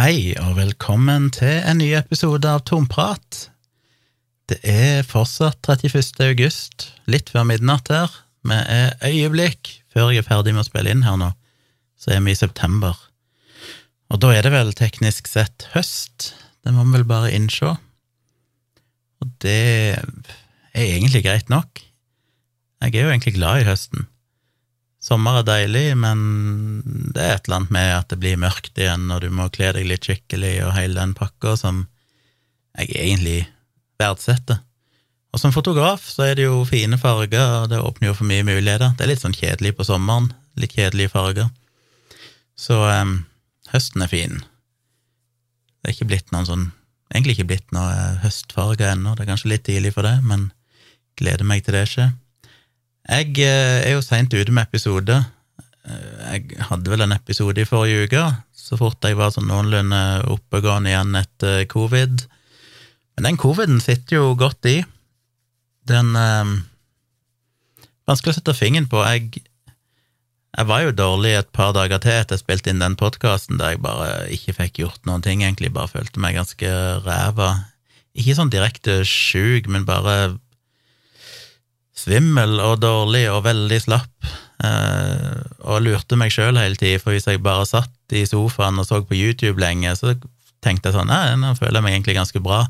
Hei, og velkommen til en ny episode av Tomprat. Det er fortsatt 31. august, litt før midnatt her. Vi er øyeblikk før jeg er ferdig med å spille inn her nå, så er vi i september. Og da er det vel teknisk sett høst, det må vi vel bare innse. Og det er egentlig greit nok. Jeg er jo egentlig glad i høsten. Sommer er deilig, men det er et eller annet med at det blir mørkt igjen, og du må kle deg litt skikkelig og hele den pakka som jeg egentlig verdsetter. Og som fotograf så er det jo fine farger, og det åpner jo for mye muligheter. Det er litt sånn kjedelig på sommeren, litt kjedelige farger. Så um, høsten er fin. Det er ikke blitt noen sånn Egentlig ikke blitt noe høstfarger ennå, det er kanskje litt tidlig for det, men gleder meg til det skjer. Jeg eh, er jo seint ute med episode. Eh, jeg hadde vel en episode i forrige uke, så fort jeg var sånn noenlunde oppegående igjen etter covid. Men den coviden sitter jo godt i. Den eh, Vanskelig å sette fingeren på. Jeg, jeg var jo dårlig et par dager til etter jeg spilte inn den podkasten der jeg bare ikke fikk gjort noen ting, egentlig. Bare følte meg ganske ræva. Ikke sånn direkte sjuk, men bare svimmel og dårlig og veldig slapp, eh, og lurte meg sjøl hele tida, for hvis jeg bare satt i sofaen og så på YouTube lenge, så tenkte jeg sånn nei, nå føler jeg meg egentlig ganske bra,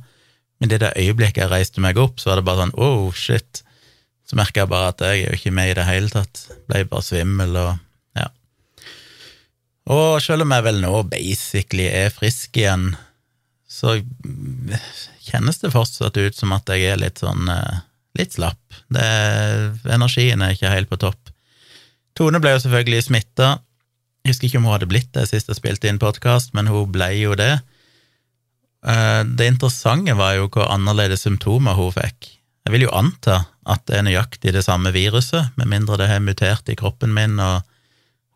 men det øyeblikket jeg reiste meg opp, så var det bare sånn oh, shit, så merka jeg bare at jeg er jo ikke med i det hele tatt, ble bare svimmel og ja. Og selv om jeg vel nå basically er frisk igjen, så kjennes det fortsatt ut som at jeg er litt sånn eh, litt slapp. Det, energien er ikke helt på topp. Tone ble jo selvfølgelig smitta. Husker ikke om hun hadde blitt det sist jeg spilte inn podkast, men hun ble jo det. Eh, det interessante var jo hvor annerledes symptomer hun fikk. Jeg vil jo anta at det er nøyaktig det samme viruset, med mindre det har mutert i kroppen min, og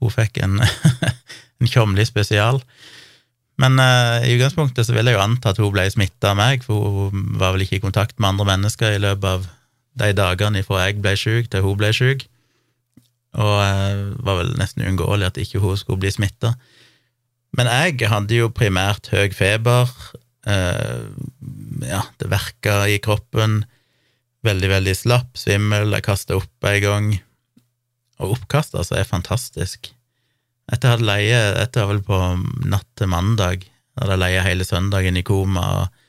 hun fikk en, en tjomli spesial. Men uh, i utgangspunktet så vil jeg jo anta at hun ble smitta av meg, for hun var vel ikke i kontakt med andre mennesker i løpet av de dagene fra jeg ble syk til hun ble syk, og det var vel nesten uunngåelig at ikke hun skulle bli smitta. Men jeg hadde jo primært høy feber, eh, ja, det verka i kroppen, veldig, veldig slapp, svimmel, jeg kasta opp en gang, og oppkast altså er fantastisk. Jeg hadde leie, dette var vel på natt til mandag, hadde jeg leie hele søndagen i koma og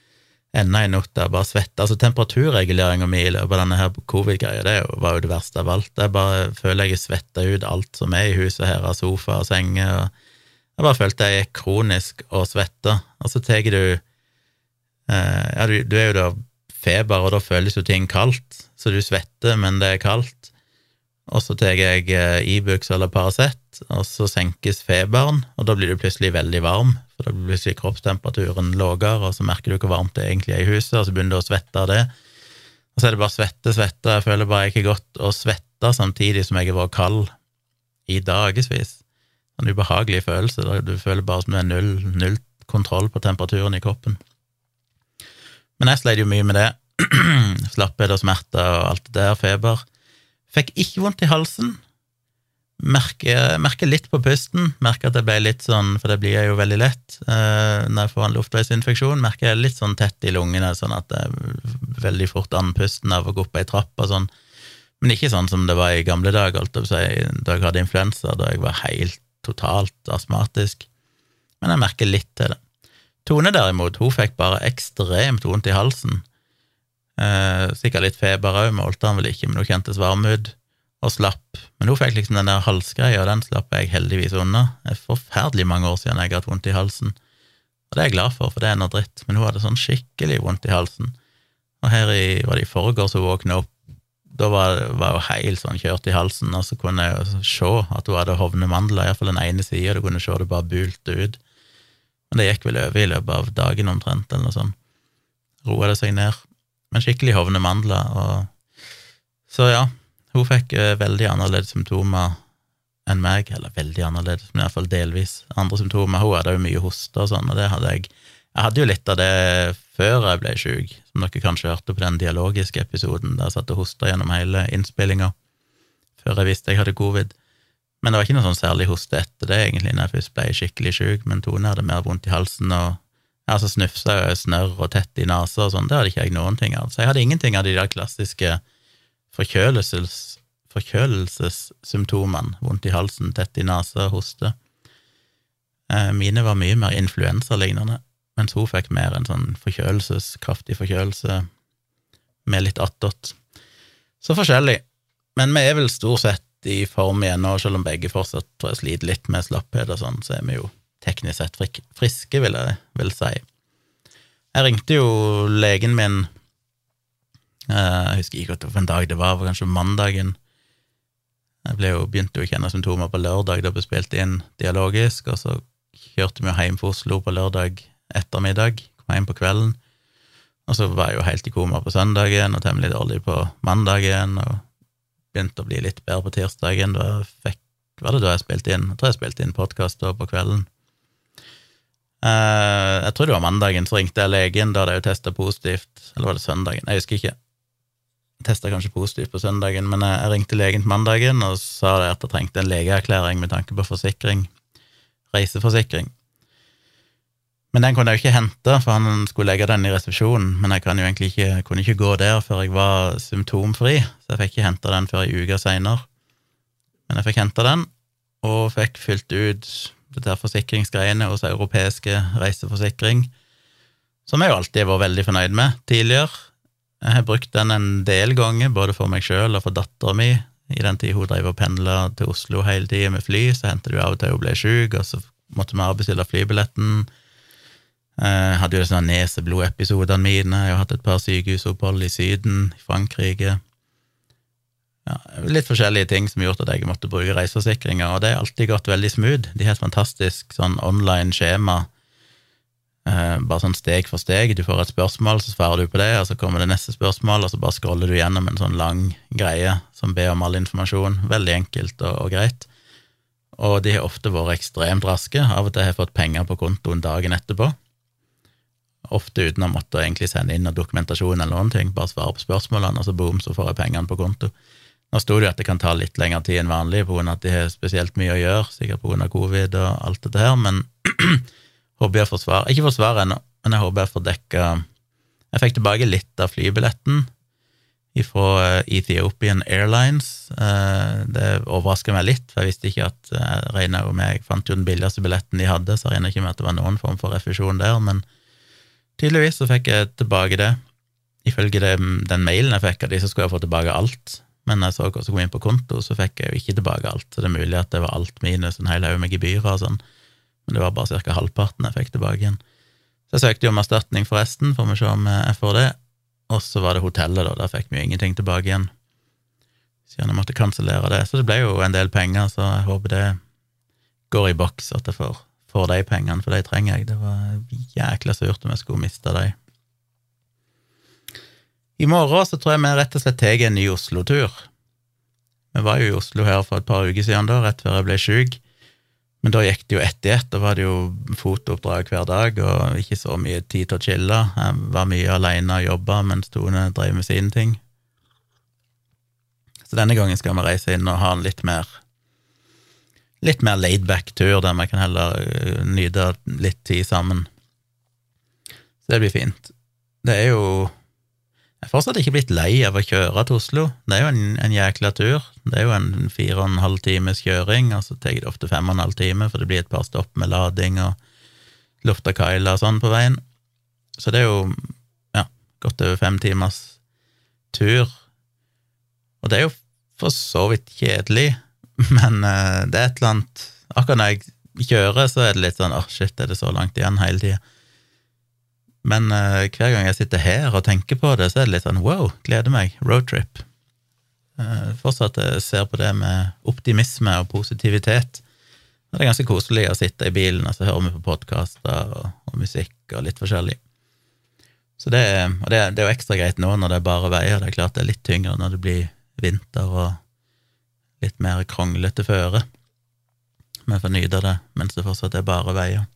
enda en natt der bare svette. Altså temperaturreguleringa mi i løpet av denne her covid-greia, det var jo det verste av alt. Jeg bare føler jeg svetta ut alt som er i huset her av sofa og senger, og jeg bare følte jeg gikk kronisk og svetta. Og så tar du eh, Ja, du, du, er jo da feber, og da føles jo ting kaldt, så du svetter, men det er kaldt. Og så tar jeg Ibux e eller Paracet, og så senkes feberen, og da blir du plutselig veldig varm for da blir plutselig kroppstemperaturen lavere, og så merker du hvor varmt det egentlig er i huset, og så begynner du å svette av det. Og så er det bare svette, svette, jeg føler bare ikke godt å svette samtidig som jeg har vært kald i dagevis. En ubehagelig følelse, du føler bare som det er null, null kontroll på temperaturen i kroppen. Men jeg sleit jo mye med det. Slapphet og smerter og alt det der, feber. Fikk ikke vondt i halsen, Merker, merker, litt på pusten, merker at det ble litt sånn, for det blir jo veldig lett eh, når jeg får en luftveisinfeksjon, merker jeg litt sånn tett i lungene, sånn at det er veldig fort andpusten av å gå opp ei trapp og sånn. Men ikke sånn som det var i gamle dager, da jeg hadde influensa, da jeg var helt totalt astmatisk. Men jeg merker litt til det. Tone, derimot, hun fikk bare ekstremt vondt i halsen. Eh, sikkert litt feber òg, målte han vel ikke, men hun kjentes varm ut og slapp. Men hun fikk liksom den der halsgreia, og den slapp jeg heldigvis unna. Det er forferdelig mange år siden jeg har hatt vondt i halsen. Og det er jeg glad for, for det er noe dritt, men hun hadde sånn skikkelig vondt i halsen. Og her i, var det i forgårs hun våkna opp, da var, var hun helt sånn kjørt i halsen, og så kunne jeg se at hun hadde hovne mandler, iallfall den ene sida, du kunne se det bare bulte ut. Men det gikk vel over i løpet av dagen omtrent, eller noe sånt. Roa det seg ned. Men skikkelig hovne mandler, og Så ja, hun fikk uh, veldig annerledes symptomer enn meg, eller veldig annerledes, men iallfall delvis andre symptomer. Hun hadde jo mye hoste og sånn, og det hadde jeg. Jeg hadde jo litt av det før jeg ble sjuk, som dere kanskje hørte på den dialogiske episoden der jeg satt og hosta gjennom hele innspillinga før jeg visste jeg hadde covid. Men det var ikke noe sånn særlig hoste etter det, egentlig, når jeg først ble skikkelig sjuk, men Tone hadde mer vondt i halsen og ja, så snufsa jeg snørr og tett i nesa og sånn, det hadde ikke jeg noen ting av. Så jeg hadde ingenting av de der klassiske forkjølelses, forkjølelsessymptomene, vondt i halsen, tett i nesa, hoste. Eh, mine var mye mer influensalignende, mens hun fikk mer en sånn forkjølelses, kraftig forkjølelse med litt attåt. Så forskjellig. Men vi er vel stort sett i form igjen nå, selv om begge fortsatt tror jeg sliter litt med slapphet og sånn, så er vi jo teknisk sett friske, vil jeg vil si. Jeg ringte jo legen min eh, Jeg husker ikke hvilken dag det var, kanskje mandagen. Jeg jo, begynte jo å kjenne symptomer på lørdag da vi spilte inn dialogisk, og så kjørte vi hjem fra Oslo på lørdag ettermiddag, kom hjem på kvelden, og så var jeg jo helt i koma på søndagen og temmelig dårlig på mandagen, og begynte å bli litt bedre på tirsdagen. Da fikk, var det da jeg spilte inn? Jeg tror jeg spilte inn podkast på kvelden. Uh, jeg tror det var mandagen, så ringte jeg legen, da hadde jeg jo testa positivt. Eller var det søndagen? Jeg husker ikke. Testa kanskje positivt på søndagen, men jeg, ringte legen på mandagen og sa at jeg trengte en legeerklæring med tanke på forsikring. Reiseforsikring. Men den kunne jeg jo ikke hente, for han skulle legge den i resepsjonen. Men jeg kan jo egentlig ikke, kunne ikke gå der før jeg var symptomfri, så jeg fikk ikke henta den før ei uke seinere. Men jeg fikk henta den, og fikk fylt ut dette forsikringsgreiene hos Europeiske reiseforsikring, som jeg jo alltid har vært veldig fornøyd med tidligere. Jeg har brukt den en del ganger, både for meg sjøl og for dattera mi. I den tid hun drev og pendla til Oslo hele tida med fly, så hendte det jo av og til hun ble sjuk, og så måtte vi avbestille flybilletten. Jeg hadde jo sånne neseblodepisodene mine, jeg har hatt et par sykehusopphold i Syden, i Frankrike ja, litt forskjellige ting som gjort at jeg måtte bruke reiseforsikringer, og det har alltid gått veldig smooth. De har et fantastisk sånn online skjema, eh, bare sånn steg for steg. Du får et spørsmål, så svarer du på det, og så kommer det neste spørsmål, og så bare scroller du gjennom en sånn lang greie som ber om all informasjon. Veldig enkelt og, og greit. Og de har ofte vært ekstremt raske. Av og til har jeg fått penger på kontoen dagen etterpå. Ofte uten å måtte egentlig sende inn noe dokumentasjon eller noen ting, bare svare på spørsmålene, og så boom, så får jeg pengene på konto. Nå sto det jo at det kan ta litt lengre tid enn vanlig av at de har spesielt mye å gjøre, sikkert av covid og alt dette her, men håper jeg får svar. Ikke får svar ennå, men jeg håper jeg får dekka Jeg fikk tilbake litt av flybilletten fra eh, Ethiopian Airlines. Eh, det overraska meg litt, for jeg visste ikke at eh, Jeg regna jo med Jeg fant jo den billigste billetten de hadde, så jeg regna ikke med at det var noen form for refusjon der, men tydeligvis så fikk jeg tilbake det. Ifølge den mailen jeg fikk av de, så skulle jeg få tilbake alt men når jeg så hva som kom inn på konto, så fikk jeg jo ikke tilbake alt. Så det er mulig at det var alt minus en hel haug med gebyrer og sånn, men det var bare ca. halvparten jeg fikk tilbake igjen. Så jeg søkte jo om erstatning for resten, får vi se om jeg får det. Og så var det hotellet, da. Der fikk vi jo ingenting tilbake igjen. Siden jeg måtte kansellere det. Så det ble jo en del penger, så jeg håper det går i boks, at jeg får, får de pengene, for de trenger jeg. Det var jækla surt om jeg skulle miste de. I morgen så tror jeg vi rett og slett tar en ny Oslo-tur. Vi var jo i Oslo her for et par uker siden, da, rett før jeg ble sjuk. Men da gikk det jo ett i ett. Da var det jo fotooppdrag hver dag og ikke så mye tid til å chille. Jeg var mye aleine og jobba mens Tone drev med sine ting. Så denne gangen skal vi reise inn og ha en litt mer litt mer laidback-tur, der vi kan heller øh, nyte litt tid sammen. Så det blir fint. Det er jo jeg er fortsatt ikke blitt lei av å kjøre til Oslo. Det er jo en, en jækla tur. Det er jo en fire og en halv times kjøring, og så tar det ofte fem og en halv time, for det blir et par stopp med lading og luft og kaila og sånn på veien. Så det er jo ja, godt over fem timers tur. Og det er jo for så vidt kjedelig, men uh, det er et eller annet Akkurat når jeg kjører, så er det litt sånn åh, oh, shit, er det så langt igjen hele tida? Men uh, hver gang jeg sitter her og tenker på det, så er det litt sånn wow, gleder meg, roadtrip. Uh, fortsatt ser på det med optimisme og positivitet. Det er ganske koselig å sitte i bilen og så hører vi på podkaster og, og, musikk og litt forskjellig. Så det, og det, det, er jo ekstra greit nå når det er bare veier. Det er klart det er litt tyngre når det blir vinter og litt mer kronglete føre. Vi får nyte det mens det fortsatt er bare veier.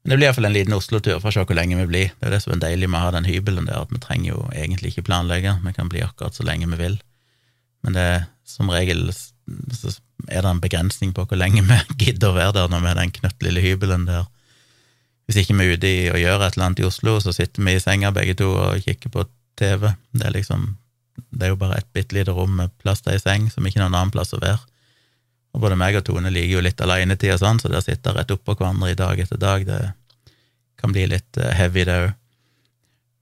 Men det blir iallfall en liten Oslo-tur for å se hvor lenge vi blir. Det er det som er deilig med å ha den hybelen der, at vi trenger jo egentlig ikke planlegge, vi kan bli akkurat så lenge vi vil. Men det er som regel så er det en begrensning på hvor lenge vi gidder å være der når vi er den knøttlille hybelen der. Hvis ikke vi er ute i å gjøre et eller annet i Oslo, så sitter vi i senga begge to og kikker på TV. Det er liksom Det er jo bare et bitte lite rom med plass til ei seng, som ikke er noen annen plass å være. Og både meg og Tone liker jo litt alenetid og sånn, så det å sitte rett oppå hverandre i dag etter dag, det kan bli litt eh, heavy, det òg.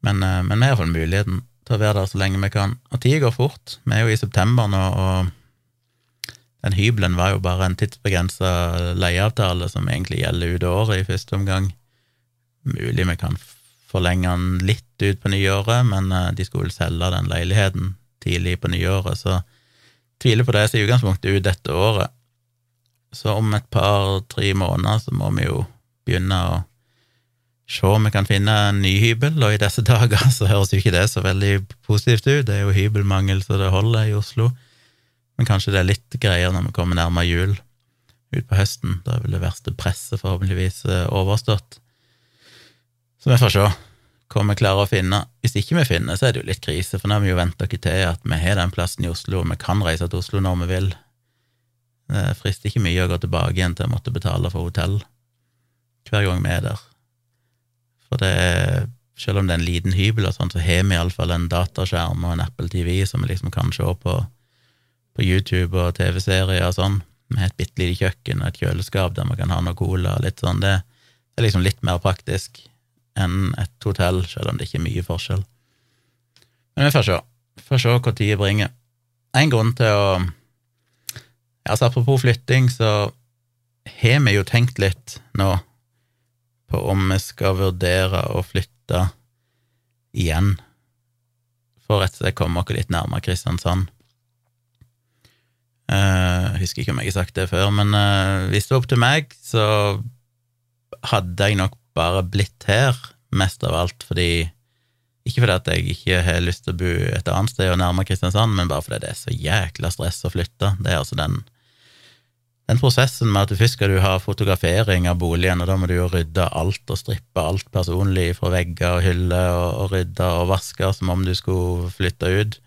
Men, eh, men vi har iallfall muligheten til å være der så lenge vi kan. Og tida går fort. Vi er jo i september nå, og den hybelen var jo bare en tidsbegrensa leieavtale som egentlig gjelder ut året i første omgang. Mulig vi kan forlenge den litt ut på nyåret, men eh, de skulle selge den leiligheten tidlig på nyåret, så tviler på det. som i utgangspunktet ut dette året. Så om et par-tre måneder så må vi jo begynne å se om vi kan finne en ny hybel, og i disse dager så høres jo ikke det så veldig positivt ut. Det er jo hybelmangel så det holder i Oslo. Men kanskje det er litt greier når vi kommer nærmere jul utpå høsten. Da vil det verste presset forhåpentligvis eh, overstått. Så vi får se hva vi klarer å finne. Hvis ikke vi finner, så er det jo litt krise, for nå har vi jo vent dere til at vi har den plassen i Oslo, og vi kan reise til Oslo når vi vil. Det frister ikke mye å gå tilbake igjen til å måtte betale for hotell hver gang vi er der. For det er, selv om det er en liten hybel, og sånt, så har vi iallfall en dataskjerm og en Apple TV som vi liksom kan se på på YouTube og TV-serier og sånn. Vi et bitte lite kjøkken og et kjøleskap der vi kan ha noe cola og litt sånn. Det, det er liksom litt mer praktisk enn et hotell, selv om det ikke er mye forskjell. Men vi får se. Får se hva tida bringer. En grunn til å Altså, apropos flytting, så har vi jo tenkt litt nå på om vi skal vurdere å flytte igjen, for rett og slett komme oss litt nærmere Kristiansand. Jeg husker ikke om jeg har sagt det før, men uh, hvis det var opp til meg, så hadde jeg nok bare blitt her, mest av alt fordi Ikke fordi at jeg ikke har lyst til å bo et annet sted og nærmere Kristiansand, men bare fordi det er så jækla stress å flytte. Det er altså den, den prosessen med at du først skal du ha fotografering av boligen, og da må du jo rydde alt og strippe alt personlig fra vegger og hyller, og, og rydde og vaske som om du skulle flytte ut.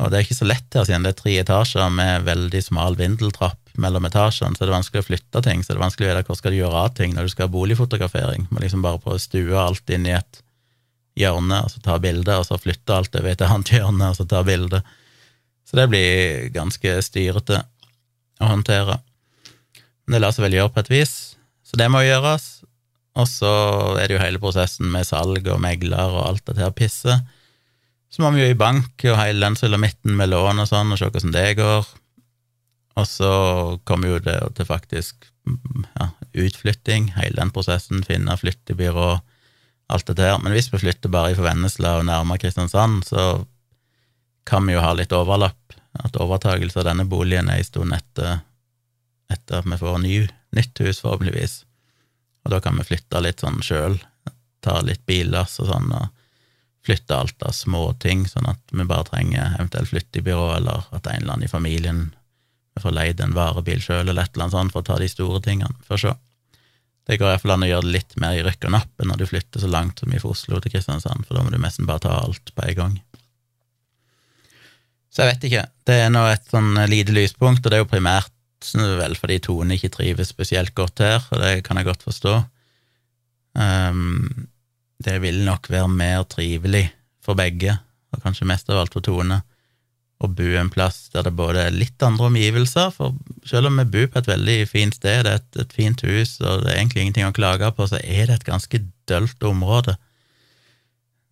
Og det er ikke så lett her, siden det er tre etasjer med veldig smal vindeltrapp mellom etasjene, så er det vanskelig å flytte ting, så er det vanskelig å vite hvor skal du gjøre av ting når du skal ha boligfotografering. Du må liksom bare prøve å stue alt inn i et hjørne, og så ta bilde, og så flytte alt over i et annet hjørne, og så ta bilde. Så det blir ganske styrete å håndtere. Men det lar seg vel gjøre på et vis, så det må gjøres. Og så er det jo hele prosessen med salg og megler og alt dette her pisset. Så må vi jo i bank og hele den sulamitten med lån og sånn, og se hvordan det går. Og så kommer jo det til faktisk ja, utflytting, hele den prosessen, finne flyttebyrå, alt det der. Men hvis vi flytter bare fra Vennesla og nærmere Kristiansand, så kan vi jo ha litt overlapp. At overtakelse av denne boligen er en stund etter, etter at vi får ny, nytt hus, forhåpentligvis. Og da kan vi flytte litt sånn sjøl, ta litt billass og sånn, og flytte alt av småting, sånn at vi bare trenger eventuelt flyttebyrå, eller at en eller annen i familien får leid en varebil sjøl eller et eller annet sånt for å ta de store tingene. Får se. Det går iallfall an å gjøre det litt mer i rykk og napp enn når du flytter så langt som fra Oslo til Kristiansand, for da må du nesten bare ta alt på en gang. Så jeg vet ikke. Det er nå et sånn lite lyspunkt, og det er jo primært vel fordi Tone ikke trives spesielt godt her, og det kan jeg godt forstå. Um, det vil nok være mer trivelig for begge, og kanskje mest av alt for Tone, å bo en plass der det både er litt andre omgivelser, for selv om vi bor på et veldig fint sted, det er et, et fint hus, og det er egentlig ingenting å klage på, så er det et ganske dølt område.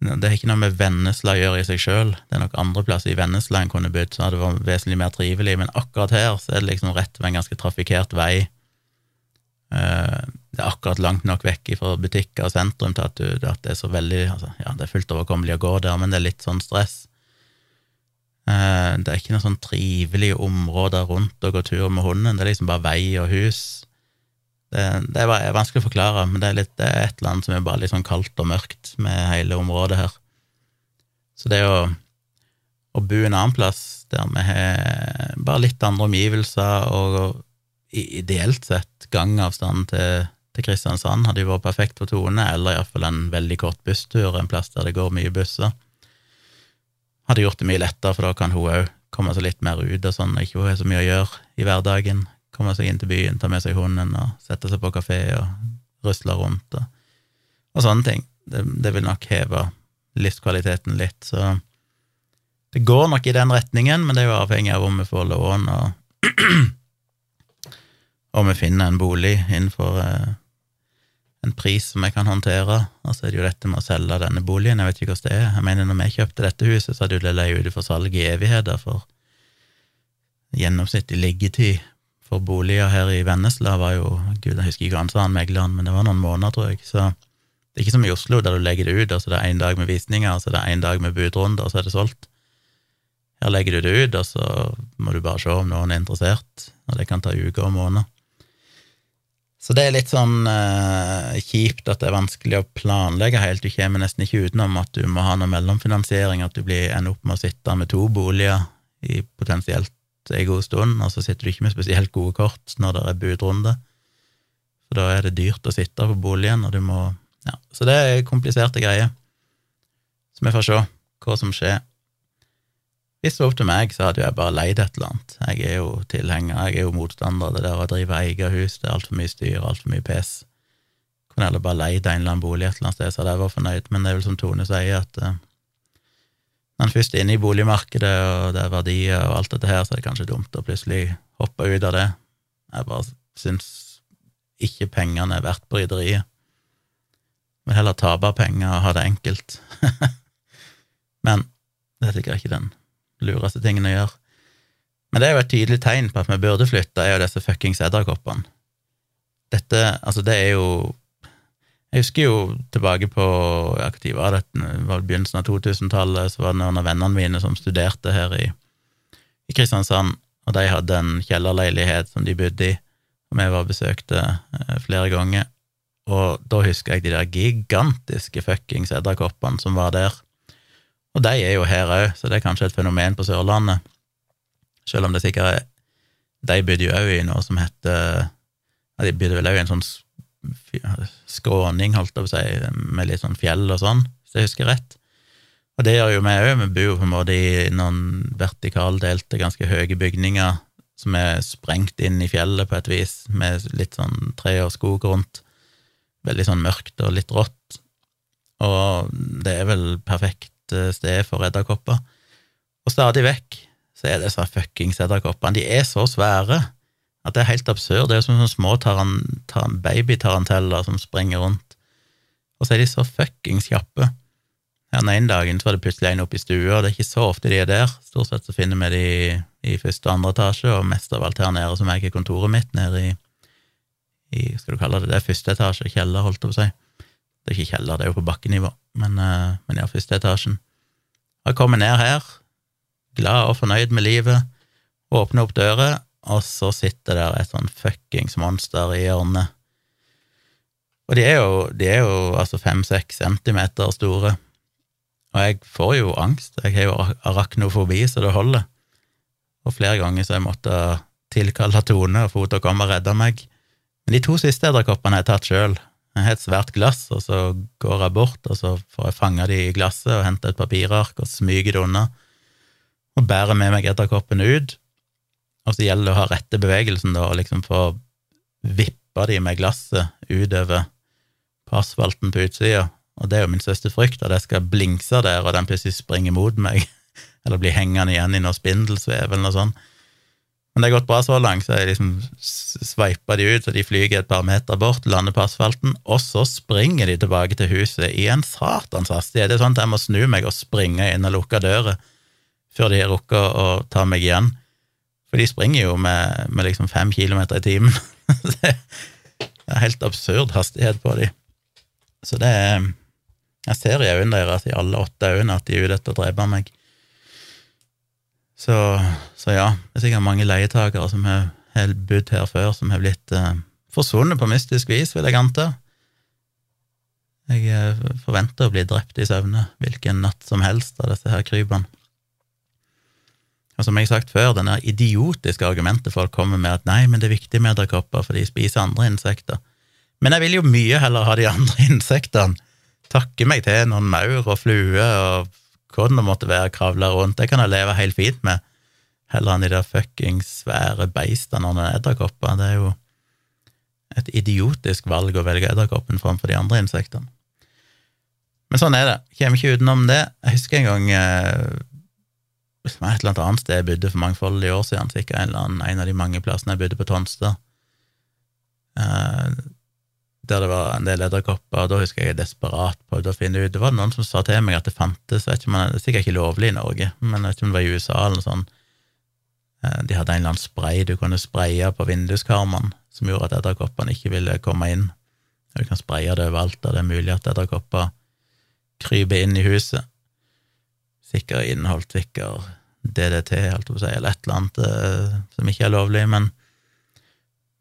Det er ikke noe med Vennesla å gjøre i seg sjøl, det er nok andre plasser i Vennesla en kunne bodd, så hadde det vært vesentlig mer trivelig, men akkurat her så er det liksom rett ved en ganske trafikkert vei. Eh, det er akkurat langt nok vekk fra butikker og sentrum til at, du, at det er så veldig altså, Ja, det er fullt overkommelig å gå der, men det er litt sånn stress. Eh, det er ikke noe sånn trivelige områder rundt å gå tur med hunden, det er liksom bare vei og hus. Det, det er vanskelig å forklare, men det er, litt, det er, et eller annet som er bare litt sånn kaldt og mørkt med hele området her. Så det å, å bo en annen plass der vi har bare litt andre omgivelser, og ideelt sett gangavstand til, til Kristiansand hadde jo vært perfekt for Tone, eller iallfall en veldig kort busstur, en plass der det går mye busser hadde gjort det mye lettere, for da kan hun òg komme seg litt mer ut og sånn, og ikke har så mye å gjøre i hverdagen. Komme seg inn til byen, ta med seg hunden og sette seg på kafé og rusle rundt og, og sånne ting. Det, det, vil nok heve livskvaliteten litt, så det går nok i den retningen, men det er jo avhengig av om vi får lån og om vi finner en bolig innenfor eh, en pris som jeg kan håndtere. Og så er det jo dette med å selge denne boligen, jeg vet ikke hvordan det er. Jeg mener, når vi kjøpte dette huset, så hadde jo det leid ut for salg i evigheter, for gjennomsnittlig liggetid for boliger her i Vennesla var jo Gud, jeg husker ikke hva han sa, han megleren, men det var noen måneder, tror jeg. Så det er ikke som i Oslo, der du legger det ut, og så det er én dag med visninger, og så det er én dag med budrunder, og så er det solgt. Her legger du det ut, og så må du bare se om noen er interessert, og det kan ta uker og måneder. Så det er litt sånn eh, kjipt at det er vanskelig å planlegge helt. Du kommer nesten ikke utenom at du må ha noe mellomfinansiering, at du blir, ender opp med å sitte med to boliger i potensielt en god stund, og så sitter du ikke med spesielt gode kort når det er budrunde. Så da er det dyrt å sitte på boligen, og du må Ja, så det er kompliserte greier. Så vi får se hva som skjer. Hvis det var opp til meg, så hadde jeg bare leid et eller annet. Jeg er jo tilhenger, jeg er jo motstander av det der å drive eget hus, det er altfor mye styr, altfor mye pes. Kunne heller bare leid en eller annen bolig et eller annet sted, så hadde jeg vært fornøyd, men det er vel som Tone sier, at uh, når en først inne i boligmarkedet, og det er verdier og alt dette her, så er det kanskje dumt å plutselig hoppe ut av det. Jeg bare syns ikke pengene er verdt bryderiet. Vil heller tape penger og ha det enkelt. men det er sikkert ikke den lureste tingen å gjøre. Men det er jo et tydelig tegn på at vi burde flytte, er jo disse fuckings edderkoppene. Dette, altså, det er jo Jeg husker jo tilbake på ja, Når var det? var begynnelsen av 2000-tallet, så var det noen av vennene mine som studerte her i, i Kristiansand, og de hadde en kjellerleilighet som de bodde i, og vi var besøkte eh, flere ganger. Og da husker jeg de der gigantiske fuckings edderkoppene som var der. Og de er jo her òg, så det er kanskje et fenomen på Sørlandet. Selv om det sikkert er De bodde jo òg i noe som heter ja, De bodde vel òg i en sånn skråning, holdt jeg på å si, med litt sånn fjell og sånn, hvis jeg husker rett. Og det gjør jo vi òg, vi bor jo på en måte i noen vertikaldelte, ganske høye bygninger som er sprengt inn i fjellet på et vis, med litt sånn tre og skog rundt. Veldig sånn mørkt og litt rått. Og det er vel perfekt Eh, sted for edderkopper. Og stadig vekk så er disse fuckings edderkoppene De er så svære at det er helt absurd. Det er jo som sånne små taran, taran, babytaranteller som springer rundt. Og så er de så fuckings kjappe. Her den ene dagen så var det plutselig en oppe i stua, og det er ikke så ofte de er der. Stort sett så finner vi de i første og andre etasje, og mest av alt her nede som er kontoret mitt, nede i, i skal du kalle det det, første etasje, kjeller, holdt jeg på å si. Det er ikke kjeller, det er jo på bakkenivå, men, uh, men ja, første etasjen. Jeg kommer ned her, glad og fornøyd med livet, åpner opp døra, og så sitter der et sånn fuckings monster i hjørnet. Og de er jo, de er jo altså fem-seks centimeter store, og jeg får jo angst, jeg har jo arachnofobi så det holder, og flere ganger så jeg måtte tilkalle Tone og få henne til å komme og redde meg. Men de to siste edderkoppene har jeg tatt sjøl, jeg har et svært glass, og så går jeg bort, og så får jeg fange de i glasset og hente et papirark og smyge det unna, og bærer med meg edderkoppene ut. Og så gjelder det å ha rette bevegelsen, da, og liksom få vippa de med glasset utover på asfalten på utsida. Og det er jo min største frykt, at jeg skal blinkse der, og den plutselig springer mot meg, eller blir hengende igjen i noe spindelsvev eller noe sånt. Men det har gått bra så langt, så jeg liksom sveipa de ut, så de flyger et par meter bort, lander på asfalten, og så springer de tilbake til huset i en satans hastighet. Det er sånn at jeg må snu meg og springe inn og lukke døra før de har rukket å ta meg igjen. For de springer jo med, med liksom fem kilometer i timen. det er helt absurd hastighet på de. Så det er Jeg ser i øynene deres, i alle åtte øynene, at de er ute etter å drepe meg. Så, så, ja, det er sikkert mange leietakere som har, har bodd her før, som har blitt eh, forsvunnet på mystisk vis, vil jeg anta. Jeg eh, forventer å bli drept i søvne hvilken natt som helst av disse her krypene. Og som jeg har sagt før, denne idiotiske argumentet folk kommer med at nei, men det er viktig med edderkopper, for de spiser andre insekter. Men jeg vil jo mye heller ha de andre insektene. Takke meg til noen maur og flue og hva det måtte være, kravle rundt. Det kan jeg leve helt fint med. heller enn de der fuckings svære beistene og noen edderkopper. Det er jo et idiotisk valg å velge edderkoppen framfor de andre insektene. Men sånn er det. Kommer ikke utenom det. Jeg husker en gang eh, et eller annet annet sted jeg bodde for mangfoldige år siden, sikkert en, eller annen, en av de mange plassene jeg bodde på Tonstad, eh, der det var en del edderkopper, og da husker jeg jeg desperat prøvde å finne ut Det var noen som sa til meg at det fantes, jeg vet ikke om det er sikkert ikke lovlig i Norge, men jeg vet ikke om det var i USA eller noe sånt. Eh, de hadde en eller annen spray du kunne spraye på vinduskarmene, som gjorde at edderkoppene ikke ville komme inn. Du kan spraye det overalt, og det er mulig at edderkopper kryper inn i huset. Sikkert innholdt sikker DDT, holdt jeg på å si, eller et eller annet eh, som ikke er lovlig, men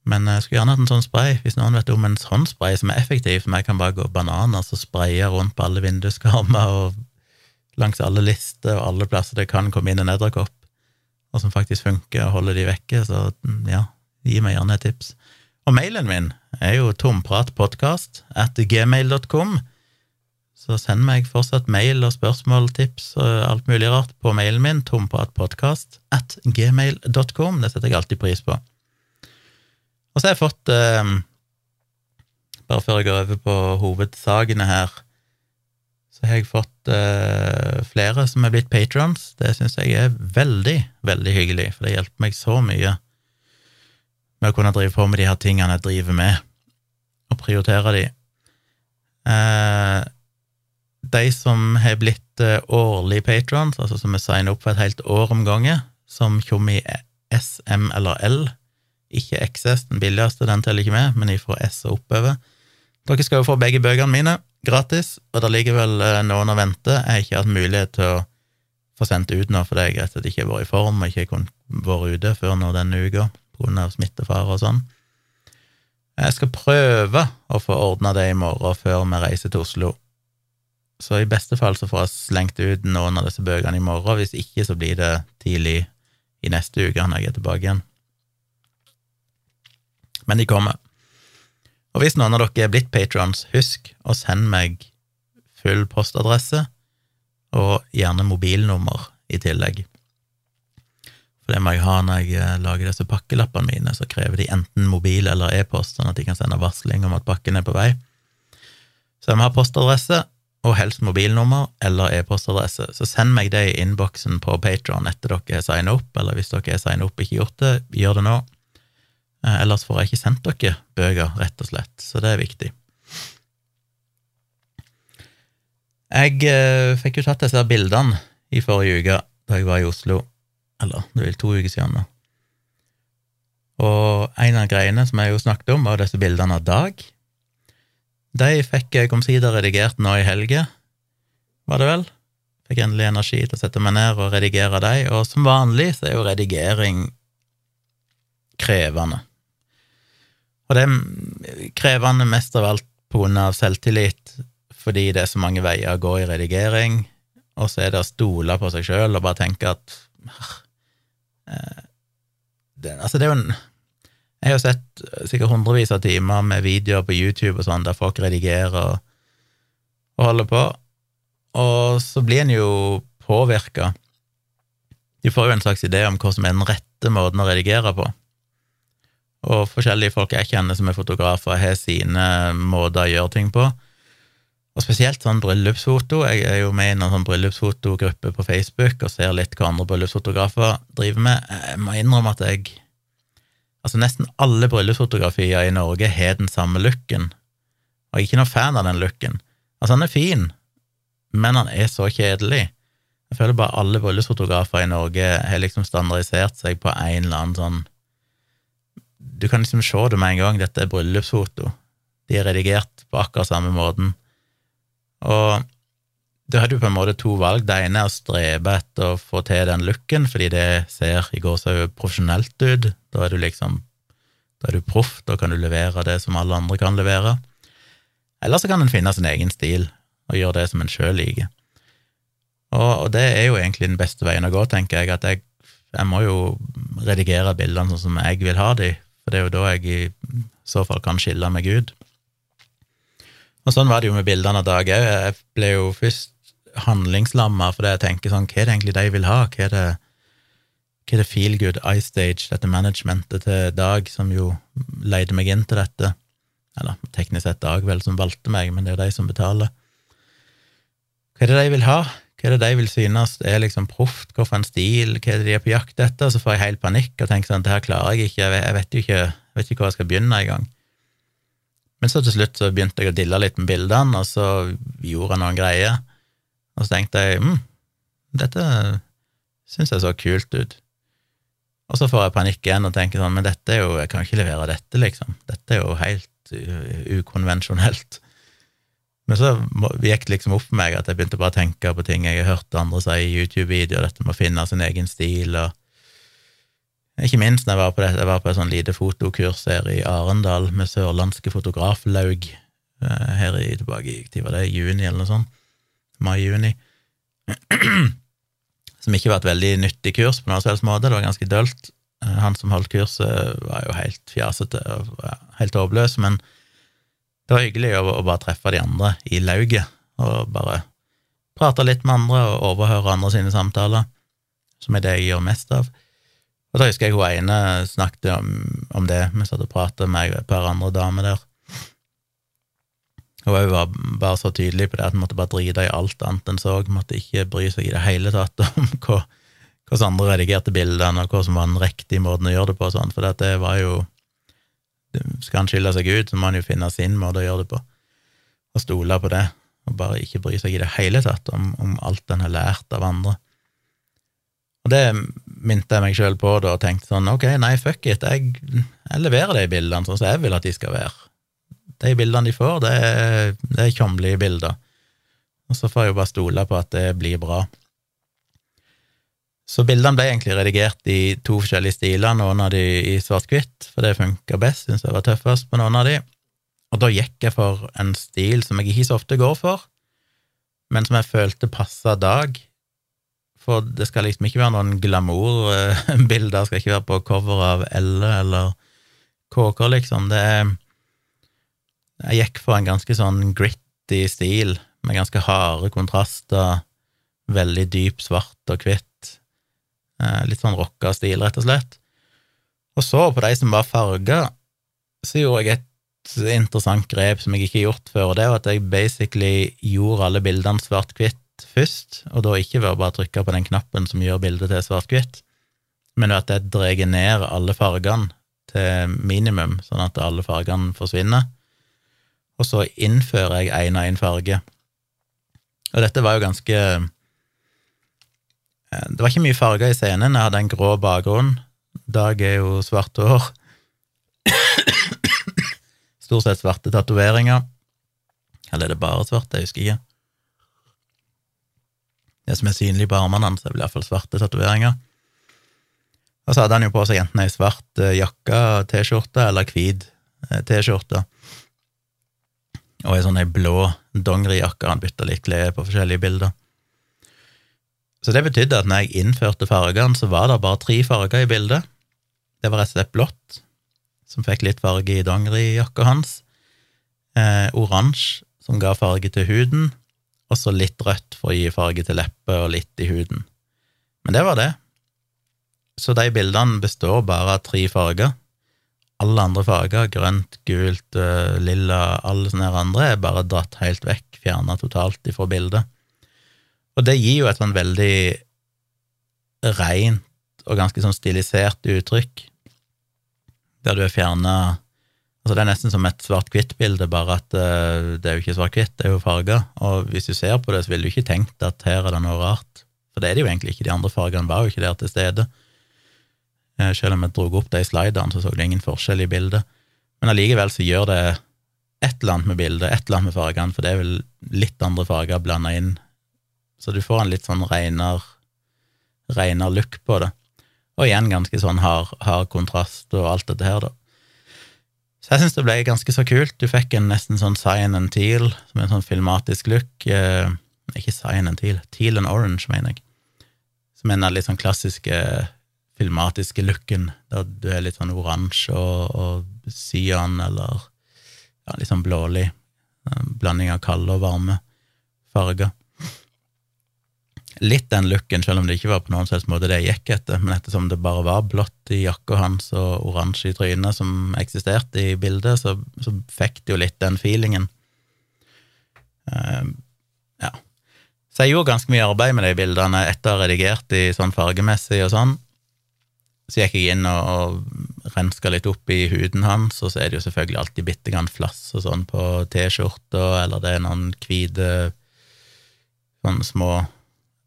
men jeg skulle gjerne hatt en sånn spray. Hvis noen vet om en sånn spray som er effektiv, som jeg kan bare gå bananas og spraye rundt på alle vinduskarmer og langs alle lister og alle plasser det kan komme inn en edderkopp, og som faktisk funker og holder de vekke, så ja, gi meg gjerne et tips. Og mailen min er jo tompratpodkast at gmail.com. Så send meg fortsatt mail og spørsmål, tips og alt mulig rart på mailen min, tompratpodkast at gmail.com. Det setter jeg alltid pris på. Og så har jeg fått eh, Bare før jeg går over på hovedsakene her, så har jeg fått eh, flere som er blitt patrons. Det syns jeg er veldig, veldig hyggelig, for det hjelper meg så mye med å kunne drive på med de her tingene jeg driver med, og prioritere de. Eh, de som har blitt uh, årlig patrons, altså som er signa opp for et helt år om gangen, som kommer i S, M eller L, ikke XS, den billigste, den teller ikke med, men ifra S og oppover. Dere skal jo få begge bøkene mine gratis, og det ligger vel uh, noen og venter. Jeg har ikke hatt mulighet til å få sendt ut nå fordi jeg rett og slett ikke har vært i form og ikke vært ute før nå denne uka av smittefare og sånn. Jeg skal prøve å få ordna det i morgen før vi reiser til Oslo. Så i beste fall så får jeg slengt ut noen av disse bøkene i morgen, hvis ikke så blir det tidlig i neste uke når jeg er tilbake igjen. Men de kommer. Og hvis noen av dere er blitt patrons, husk å sende meg full postadresse og gjerne mobilnummer i tillegg. For det må jeg ha når jeg eh, lager disse pakkelappene mine, så krever de enten mobil eller e-post, sånn at de kan sende varsling om at pakken er på vei. Så jeg må ha postadresse, og helst mobilnummer eller e-postadresse. Så send meg det i innboksen på Patron etter dere har signet opp, eller hvis dere har signet opp og ikke gjort det, gjør det nå. Eh, ellers får jeg ikke sendt dere bøker, rett og slett, så det er viktig. Jeg eh, fikk jo tatt disse bildene i forrige uke da jeg var i Oslo, eller det vil to uker siden nå. Og en av greiene som jeg jo snakket om, var disse bildene av Dag, de fikk jeg omsider redigert nå i helga, var det vel? Fikk endelig energi til å sette meg ned og redigere de, og som vanlig så er jo redigering krevende. Og det er krevende mest av alt på grunn av selvtillit, fordi det er så mange veier å gå i redigering, og så er det å stole på seg sjøl og bare tenke at eh, det, Altså, det er jo en jeg har sett sikkert hundrevis av timer med videoer på YouTube og sånn, der folk redigerer og, og holder på, og så blir en jo påvirka. De får jo en slags idé om hva som er den rette måten å redigere på. Og forskjellige folk jeg kjenner som er fotografer, har sine måter å gjøre ting på. Og spesielt sånn bryllupsfoto. Jeg er jo med i en sånn bryllupsfotogruppe på Facebook og ser litt hva andre bryllupsfotografer driver med. Jeg må innrømme at jeg Altså, nesten alle bryllupsfotografier i Norge har den samme looken, og jeg er ikke noen fan av den looken. Altså, han er fin, men han er så kjedelig. Jeg føler bare alle bryllupsfotografer i Norge har liksom standardisert seg på en eller annen sånn Du kan liksom se det med en gang, dette er bryllupsfoto. De er redigert på akkurat samme måten. Og da har du på en måte to valg. Det ene er å strebe etter å få til den looken, fordi det ser i går så profesjonelt ut. Da er du liksom da er du proff, da kan du levere det som alle andre kan levere. Eller så kan en finne sin egen stil og gjøre det som en sjøl liker. Og, og, det er jo egentlig den beste veien å gå, tenker jeg, at jeg, jeg må jo redigere bildene sånn som jeg vil ha de, for det er jo da jeg i så fall kan skille meg ut. Og sånn var det jo med bildene av Dag òg. Jeg ble jo først handlingslamma fordi jeg tenker sånn, hva er det egentlig de vil ha? Hva er det, hva er det Feelgood iStage, dette managementet til Dag, som jo leide meg inn til dette. Eller teknisk sett Dag, vel, som valgte meg, men det er jo de som betaler. Hva er det de vil ha? Hva er det de vil synes er liksom proft? En stil? Hva er det de er på jakt etter? Så får jeg helt panikk og tenker sånn, det her klarer jeg ikke, jeg vet jo ikke, jeg vet ikke hvor jeg skal begynne engang. Men så til slutt så begynte jeg å dille litt med bildene, og så gjorde jeg noen greier. Og så tenkte jeg mm, dette syns jeg så kult ut. Og så får jeg panikk igjen og tenker sånn, men dette er jo, jeg kan ikke levere dette, liksom. Dette er jo helt ukonvensjonelt. Men så gikk det liksom opp for meg at jeg begynte bare å tenke på ting jeg har hørt andre si i YouTube-videoer, dette med å finne sin egen stil, og ikke minst når jeg var på, det, jeg var på et sånn lite fotokurs her i Arendal med sørlandske fotograflaug eh, her i tilbake i var det, juni eller noe sånt, mai-juni som ikke var et veldig nyttig kurs på noen slags måte, det var ganske dølt. Eh, han som holdt kurset, var jo helt fjasete og helt håpløs, men det var hyggelig å, bare treffe de andre i lauget og bare prate litt med andre og overhøre andre sine samtaler, som er det jeg gjør mest av. Og da husker jeg hun ene snakket om, om det, vi satt og pratet med et par andre damer der. Hun var bare så tydelig på det at hun måtte bare drite i alt annet enn så, måtte ikke bry seg i det hele tatt om hvordan andre redigerte bildene, og hva som var den riktige måten å gjøre det på, sånn, for det var jo Skal han skille seg ut, så må han jo finne sin måte å gjøre det på, og stole på det, og bare ikke bry seg i det hele tatt om, om alt en har lært av andre. Og det minte jeg meg sjøl på da, og tenkte sånn, ok, nei, fuck it, jeg, jeg leverer de bildene sånn som jeg vil at de skal være de bildene de får, det er, det er tjommelige bilder. Og så får jeg jo bare stole på at det blir bra. Så bildene ble egentlig redigert i to forskjellige stiler, noen av de i svart-hvitt, for det funka best, syns jeg var tøffest på noen av de. Og da gikk jeg for en stil som jeg ikke så ofte går for, men som jeg følte passa Dag. For det skal liksom ikke være noen glamourbilder, skal ikke være på cover av Elle eller KK, liksom. Det er jeg gikk for en ganske sånn gritty stil, med ganske harde kontraster, veldig dyp svart og hvitt. Eh, litt sånn rocka stil, rett og slett. Og så, på de som var farga, så gjorde jeg et interessant grep som jeg ikke har gjort før, og det var at jeg basically gjorde alle bildene svart-hvitt først, og da ikke ved å bare trykke på den knappen som gjør bildet til svart-hvitt, men at jeg drar ned alle fargene til minimum, sånn at alle fargene forsvinner og så innfører jeg én og én farge. Og dette var jo ganske eh, Det var ikke mye farger i scenen, jeg hadde en grå bakgrunn. Dag er jo svart hår. Stort sett svarte tatoveringer. Eller er det bare svart? Jeg husker ikke. Det som er synlig på armene hans, er vel iallfall svarte tatoveringer. Og så hadde han jo på seg enten ei svart eh, jakke, T-skjorte, eller hvit eh, T-skjorte og ei sånn blå dongerijakke. Han bytta litt klær på forskjellige bilder. Så det betydde at når jeg innførte fargene, så var det bare tre farger i bildet. Det var rett og slett blått, som fikk litt farge i dongerijakka hans, eh, oransje, som ga farge til huden, og så litt rødt for å gi farge til lepper og litt i huden. Men det var det. Så de bildene består bare av tre farger alle andre farger, grønt, gult, uh, lilla, alle sånne andre, er bare dratt helt vekk, fjerna totalt ifra bildet. Og det gir jo et sånn veldig rent og ganske sånn stilisert uttrykk, der du er fjerna Altså, det er nesten som et svart-hvitt-bilde, bare at uh, det er jo ikke svart-hvitt, det er jo farger. Og hvis du ser på det, så ville du ikke tenkt at her er det noe rart, for det er det jo egentlig ikke. De andre fargene var jo ikke der til stede. Eh, selv om jeg dro opp de sliderne, så så du ingen forskjell i bildet. Men allikevel så gjør det et eller annet med bildet, et eller annet med fargene, for det er vel litt andre farger blanda inn, så du får en litt sånn reinere reiner look på det. Og igjen ganske sånn hard, hard kontrast og alt dette her, da. Så jeg syns det ble ganske så kult. Du fikk en nesten sånn cyan and teal, som en sånn filmatisk look. Eh, ikke cyan and teal, teal and orange, mener jeg. Som en av litt sånn klassiske filmatiske looken, der du er litt sånn oransje og, og cyan eller ja, litt sånn blålig. Blanding av kalde og varme farger. litt den looken, selv om det ikke var på noen slags måte det jeg gikk etter, men ettersom det bare var blått i jakka hans og oransje i trynet som eksisterte i bildet, så, så fikk det jo litt den feelingen. Uh, ja. Så jeg gjorde ganske mye arbeid med de bildene etter å ha redigert de sånn fargemessig og sånn. Så gikk jeg inn og, og renska litt opp i huden hans, og så er det jo selvfølgelig alltid bitte grann flass og sånn på T-skjorta, eller det er noen hvite sånne små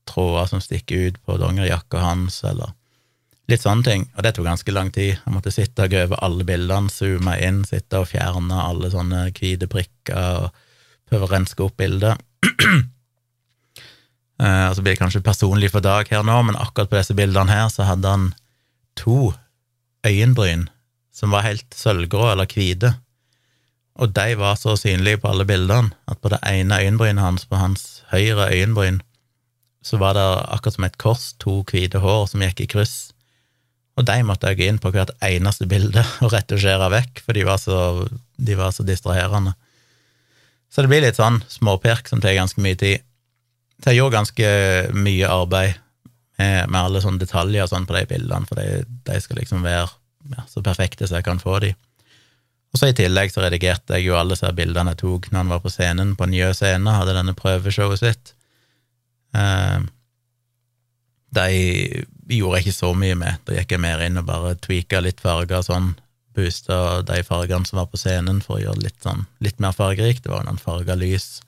tråder som stikker ut på dongerijakka hans, eller litt sånne ting. Og det tok ganske lang tid. Jeg måtte sitte og gå over alle bildene, zoome inn, sitte og fjerne alle sånne hvite prikker, og prøve å renske opp bildet. Uh, og blir det kanskje personlig for Dag her nå, men akkurat på disse bildene her så hadde han to øyenbryn som var helt sølvgrå eller hvite, og de var så synlige på alle bildene at på det ene øyenbrynet hans, på hans høyre øyenbryn, så var det akkurat som et kors, to hvite hår som gikk i kryss, og de måtte jeg gå inn på hvert eneste bilde og retusjere vekk, for de var så, de var så distraherende. Så det blir litt sånn småperk som tar ganske mye tid. Så jeg gjorde ganske mye arbeid med, med alle sånne detaljer sånn på de bildene, for de, de skal liksom være ja, så perfekte som jeg kan få de. Og så I tillegg så redigerte jeg jo alle disse bildene jeg tok når han var på scenen, på Njø scene, hadde denne prøveshowet sitt. Eh, de gjorde jeg ikke så mye med. Da gikk jeg mer inn og bare tweaka litt farger sånn. Boosta de fargene som var på scenen, for å gjøre det litt, sånn, litt mer fargerikt. Det var noen farger lys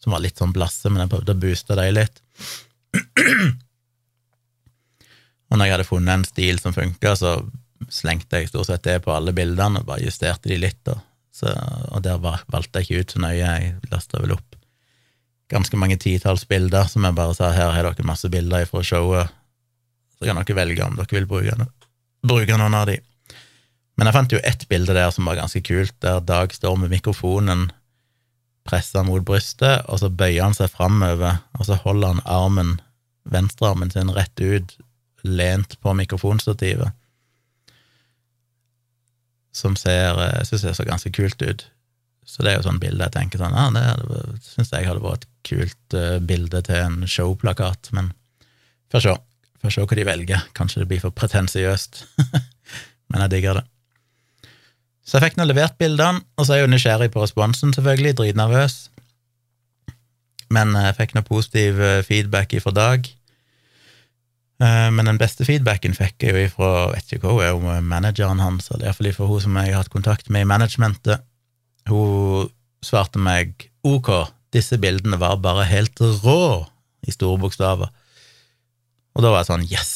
som var litt sånn blasse, men jeg prøvde å booste de litt. Og når jeg hadde funnet en stil som funka, så slengte jeg stort sett det på alle bildene og bare justerte de litt. Og, så, og der valgte jeg ikke ut så nøye. Jeg lasta vel opp ganske mange titalls bilder som jeg bare sa her har dere masse bilder fra showet, så kan dere velge om dere vil bruke, bruke noen av de. Men jeg fant jo ett bilde der som var ganske kult, der Dag står med mikrofonen pressa mot brystet, og så bøyer han seg framover, og så holder han armen, venstrearmen sin rett ut lent på mikrofonstativet, som ser, jeg synes det så ganske kult ut. Så det er jo sånn bilde jeg tenker sånn, ja, det syns jeg hadde vært et kult uh, bilde til en showplakat, men får se. Får se hva de velger. Kanskje det blir for pretensiøst, men jeg digger det. Så jeg fikk nå levert bildene, og så er jeg jo nysgjerrig på responsen, selvfølgelig, dritnervøs. Men jeg fikk noe positiv eh, feedback ifra Dag. Eh, men den beste feedbacken fikk jeg jo ifra vet ikke hva, hun er manageren hans, eller iallfall ifra hun som jeg har hatt kontakt med i managementet. Hun svarte meg ok, disse bildene var bare helt rå, i store bokstaver. Og da var jeg sånn yes!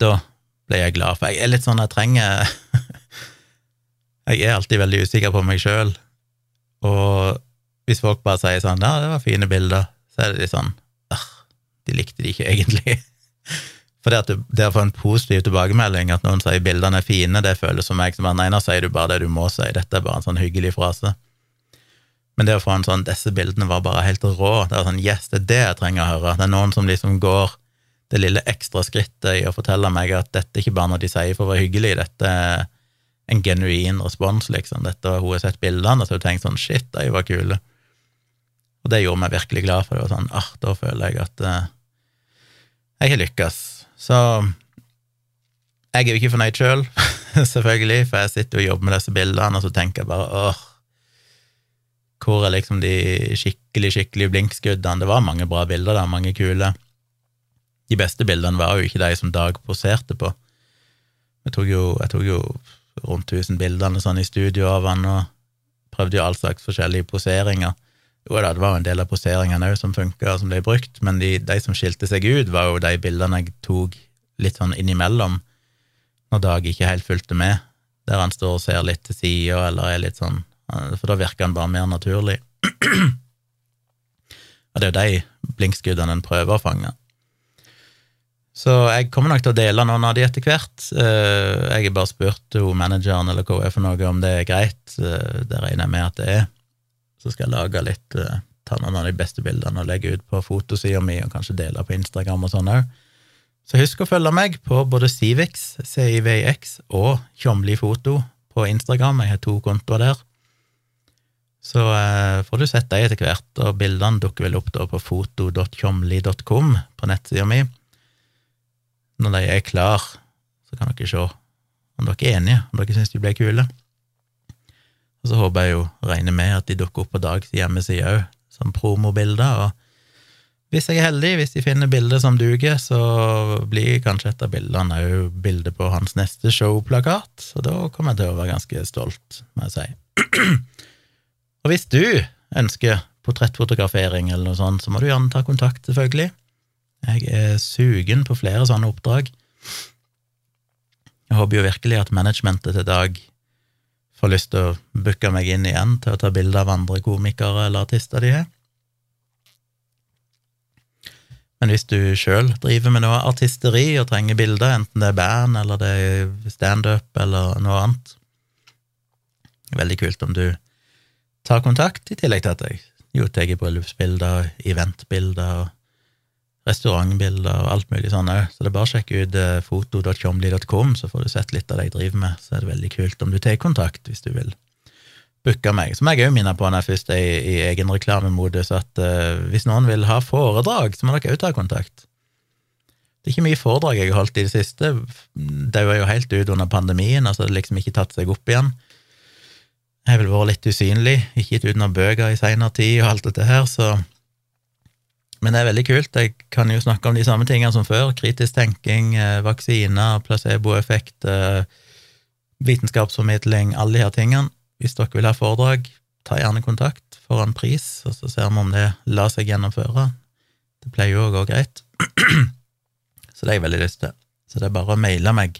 Da ble jeg glad, for jeg er litt sånn jeg trenger Jeg er alltid veldig usikker på meg sjøl, og hvis folk bare sier sånn ja, det var fine bilder, så er det litt sånn de likte de ikke egentlig. For det, at du, det å få en positiv tilbakemelding, at noen sier bildene er fine, det føles som meg som nei, nå sier du bare det du må si, dette er bare en sånn hyggelig frase. Men det å få en sånn 'disse bildene var bare helt rå', det er sånn 'yes, det er det jeg trenger å høre'. Det er noen som liksom går det lille ekstra skrittet i å fortelle meg at dette ikke bare når de sier for å være hyggelig, dette er en genuin respons, liksom. Dette, hun har sett bildene, så hun tenkt sånn 'shit, de var kule'. Og det gjorde meg virkelig glad, for det var sånn ah, da føler jeg at uh, jeg har lykkes. Så jeg er jo ikke fornøyd sjøl, selv, selvfølgelig, for jeg sitter og jobber med disse bildene, og så tenker jeg bare åh, hvor er liksom de skikkelig, skikkelig blinkskuddene? Det var mange bra bilder der, mange kule. De beste bildene var jo ikke de som Dag poserte på. Jeg tok jo, jeg tok jo rundt 1000 bildene sånn i studio av han, og prøvde jo all slags forskjellige poseringer. Jo da, det var jo en del av poseringene òg som funka, som ble brukt, men de, de, som skilte seg ut, var jo de bildene jeg tok litt sånn innimellom, når Dag ikke helt fulgte med, der han står og ser litt til sida, eller er litt sånn For da virker han bare mer naturlig. Og det er jo de blinkskuddene en prøver å fange. Så jeg kommer nok til å dele noen av de etter hvert. Eh, jeg har bare spurt manageren eller hva er for noe om det er greit. Eh, det regner jeg med at det er. Så skal jeg lage litt, uh, ta noen av de beste bildene og legge ut på fotosida mi, og kanskje dele på Instagram og sånn òg. Så husk å følge meg på både Civix, CIVX, og Tjomli Foto på Instagram. Jeg har to kontoer der. Så så eh, får du sett dem etter hvert, og bildene dukker vel opp da på foto.tjomli.com på nettsida mi. Når de er klar, så kan dere se om dere er enige, om dere syns de ble kule. Og så håper jeg jo, regner med, at de dukker opp på Dags hjemmeside òg, som promobilder. og hvis jeg er heldig, hvis de finner bilder som duger, så blir kanskje et av bildene òg bilde på hans neste showplakat, så da kommer jeg til å være ganske stolt, må jeg si. og hvis du ønsker portrettfotografering eller noe sånt, så må du gjerne ta kontakt, selvfølgelig. Jeg er sugen på flere sånne oppdrag. Jeg håper jo virkelig at managementet til Dag får lyst til å booke meg inn igjen til å ta bilde av andre komikere eller artister de har. Men hvis du sjøl driver med noe artisteri og trenger bilder, enten det er band eller det er standup eller noe annet Veldig kult om du tar kontakt, i tillegg til at jeg jo tar bryllupsbilder, eventbilder, restaurantbilder og alt mulig sånn òg. Så det er bare å sjekke ut eh, foto.tjomli.com, så får du sett litt av det jeg driver med. Så er det veldig kult om du tar kontakt hvis du vil booke meg. Så må jeg òg minne på når jeg først er i, i egenreklamemodus, at uh, hvis noen vil ha foredrag, så må dere òg ta kontakt. Det er ikke mye foredrag jeg har holdt i det siste. Er jo helt ut under pandemien, altså det har liksom ikke tatt seg opp igjen. Jeg har vel vært litt usynlig, ikke gitt ut noen bøker i seinere tid og alt dette her, så Men det er veldig kult. Jeg kan jo snakke om de samme tingene som før. Kritisk tenking, eh, vaksiner, placeboeffekt, eh, vitenskapsformidling, alle de her tingene. Hvis dere vil ha foredrag, ta gjerne kontakt for en pris, og så ser vi om det lar seg gjennomføre. Det pleier jo å gå greit. Så det har jeg veldig lyst til. Så det er bare å maile meg.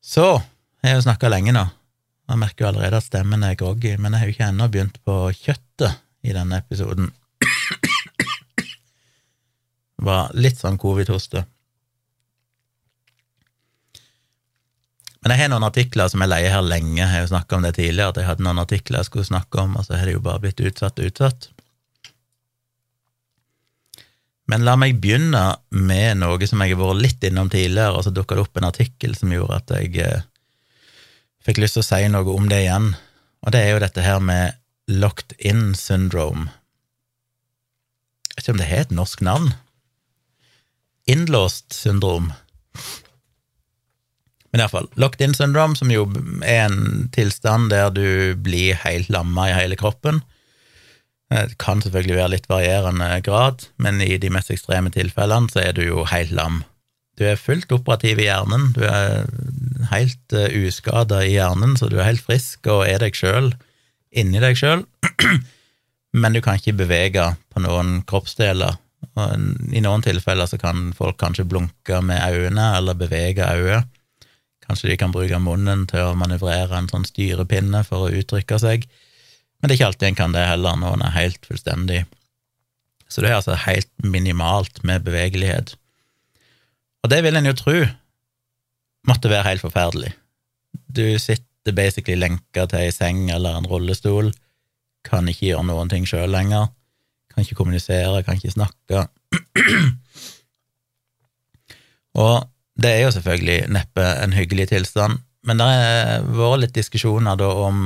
Så jeg har jo snakka lenge nå. Jeg merker jo allerede at stemmen er groggy, men jeg har jo ikke ennå begynt på kjøttet i denne episoden. Var litt sånn covid-hoste. Men jeg har noen artikler som jeg leier her lenge. Jeg har jo snakka om det tidligere, at jeg hadde noen artikler jeg skulle snakke om, og så har det jo bare blitt utsatt og utsatt. Men la meg begynne med noe som jeg har vært litt innom tidligere, og så dukka det opp en artikkel som gjorde at jeg eh, fikk lyst til å si noe om det igjen, og det er jo dette her med locked in syndrome. Jeg vet ikke om det har et norsk navn. Innlåst syndrom. Men iallfall, locked in syndrome, som jo er en tilstand der du blir helt lamma i hele kroppen. Det kan selvfølgelig være litt varierende grad, men i de mest ekstreme tilfellene så er du jo helt lam. Du er fullt operativ i hjernen, du er helt uh, eh, uskada i hjernen, så du er helt frisk og er deg sjøl, inni deg sjøl, men du kan ikke bevege på noen kroppsdeler. Og I noen tilfeller så kan folk kanskje blunke med øynene eller bevege øyet Kanskje de kan bruke munnen til å manøvrere en sånn styrepinne for å uttrykke seg, men det er ikke alltid en kan det heller når en er helt fullstendig. Så det er altså helt minimalt med bevegelighet. Og det vil en jo tro måtte være helt forferdelig. Du sitter basically lenka til ei seng eller en rullestol, kan ikke gjøre noen ting sjøl lenger, kan ikke kommunisere, kan ikke snakke. og det er jo selvfølgelig neppe en hyggelig tilstand, men det har vært litt diskusjoner da om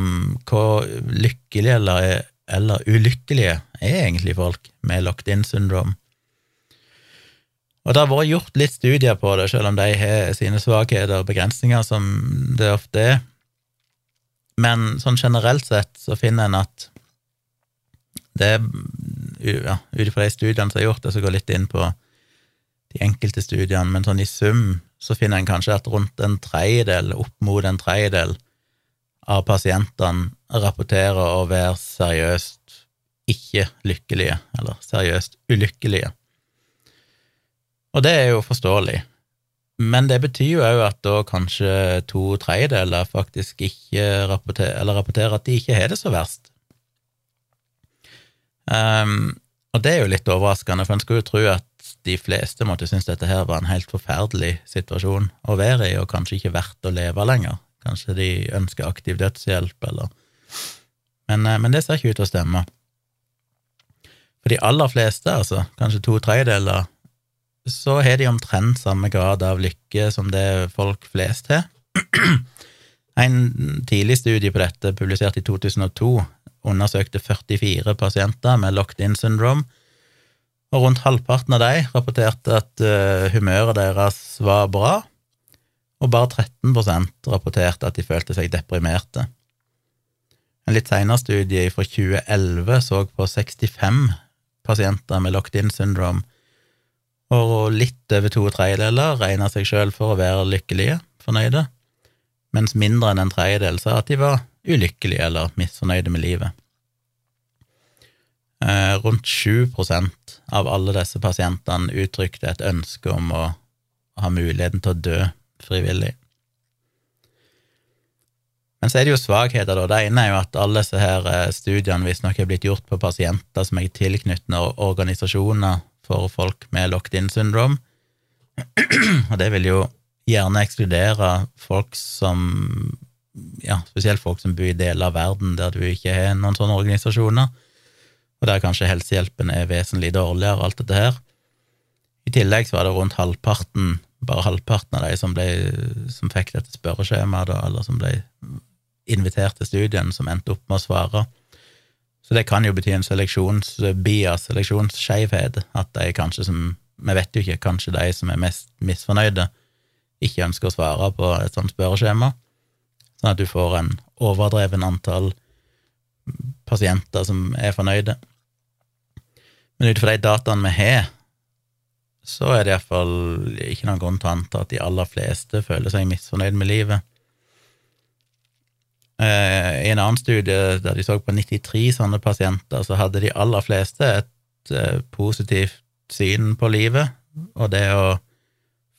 hvor lykkelige eller, eller ulykkelige er egentlig folk med locked-in-syndrom. Og det har vært gjort litt studier på det, selv om de har sine svakheter og begrensninger, som det ofte er. Men sånn generelt sett så finner en at det ja, ut ifra de studiene som er gjort, det som går litt inn på de enkelte studiene, men sånn i sum så finner en kanskje at rundt en tredjedel, opp mot en tredjedel av pasientene rapporterer å være seriøst ikke lykkelige, eller seriøst ulykkelige. Og det er jo forståelig, men det betyr jo òg at da kanskje to tredjedeler faktisk ikke rapporterer, eller rapporterer at de ikke har det så verst. Um, og det er jo litt overraskende, for en skulle jo tro at de fleste måtte synes dette her var en helt forferdelig situasjon å være i, og kanskje ikke verdt å leve lenger. Kanskje de ønsker aktiv dødshjelp, eller men, eh, men, det ser ikke ut til å stemme. For de aller fleste, altså, kanskje to tredjedeler, så har de omtrent samme grad av lykke som det folk flest har. En tidlig studie på dette, publisert i 2002, undersøkte 44 pasienter med locked-in syndrome, og rundt halvparten av de rapporterte at uh, humøret deres var bra, og bare 13% rapporterte at de følte seg deprimerte. En litt senere studie fra 2011 så på 65 pasienter med locked-in syndrome, og litt over to tredjedeler regna seg sjøl for å være lykkelige, fornøyde, mens mindre enn en tredjedel sa at de var ulykkelige eller misfornøyde med livet. Eh, rundt 7 av alle disse pasientene uttrykte et ønske om å ha muligheten til å dø frivillig. Men så er det jo svakheter, da. Det ene er jo at alle disse her eh, studiene visstnok er blitt gjort på pasienter som er tilknyttende organisasjoner for folk med locked-in syndrom, og det vil jo gjerne ekskludere folk som ja, spesielt folk som bor i deler av verden der du ikke har noen sånne organisasjoner, og der kanskje helsehjelpen er vesentlig dårligere, og alt dette her. I tillegg så var det rundt halvparten, bare halvparten av de som, ble, som fikk dette spørreskjemaet, eller som ble invitert til studien, som endte opp med å svare. Så det kan jo bety en seleksjonsbias, seleksjonsskeivhet, at de kanskje som Vi vet jo ikke, kanskje de som er mest misfornøyde, ikke ønsker å svare på et sånt spørreskjema, sånn at du får en overdreven antall pasienter som er fornøyde. Men ut fra de dataene vi har, så er det iallfall ikke noen grunn til å anta at de aller fleste føler seg misfornøyd med livet. Eh, I en annen studie der de så på 93 sånne pasienter, så hadde de aller fleste et eh, positivt syn på livet, og det å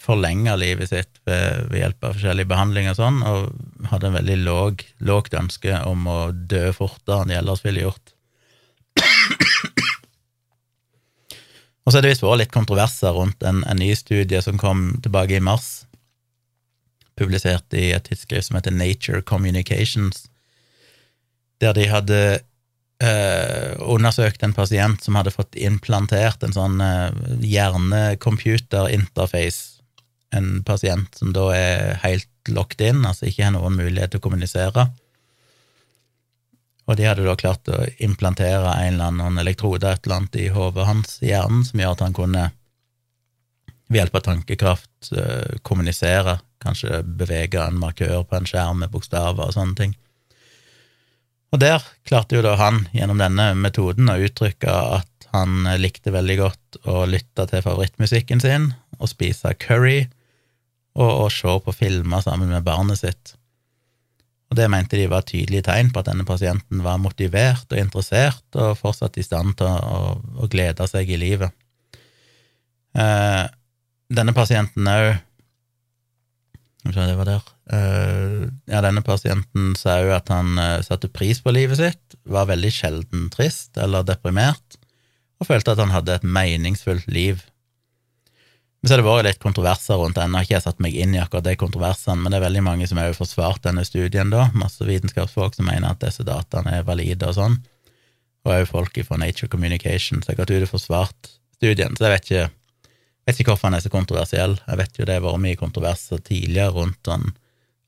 forlenge livet sitt ved, ved hjelp av forskjellig behandling og sånn, og hadde en veldig låg, lågt ønske om å dø fortere enn de ellers ville gjort. og så er det visst vært litt kontroverser rundt en, en ny studie som kom tilbake i mars, publisert i et tidsskrift som heter Nature Communications, der de hadde eh, undersøkt en pasient som hadde fått implantert en sånn eh, hjerne-computer-interface. En pasient som da er helt locked in, altså ikke har noen mulighet til å kommunisere. Og de hadde da klart å implantere en eller annen elektrode et eller annet i hodet hans, i hjernen, som gjør at han kunne ved hjelp av tankekraft eh, kommunisere kanskje bevege en markør på en skjerm med bokstaver og sånne ting. Og der klarte jo da han, gjennom denne metoden, å uttrykke at han likte veldig godt å lytte til favorittmusikken sin, og spise curry, og og se på filmer sammen med barnet sitt. Og det mente de var tydelige tegn på at denne pasienten var motivert og interessert, og fortsatt i stand til å, å glede seg i livet. Eh, denne pasienten òg det. Uh, ja, denne pasienten sa jo at han uh, satte pris på livet sitt, var veldig sjelden trist eller deprimert, og følte at han hadde et meningsfullt liv. Så har det vært litt kontroverser rundt den. Nå har ikke jeg satt meg inn i akkurat de kontroversene, men det er veldig mange som har forsvart denne studien, da. Masse vitenskapsfolk som mener at disse dataene er valide og sånn. Og òg folk fra Nature Communication som har gått ut og forsvart studien, så jeg vet ikke ikke hvorfor han er så kontroversiell. Jeg vet jo det har vært mye kontroverser tidligere rundt sånn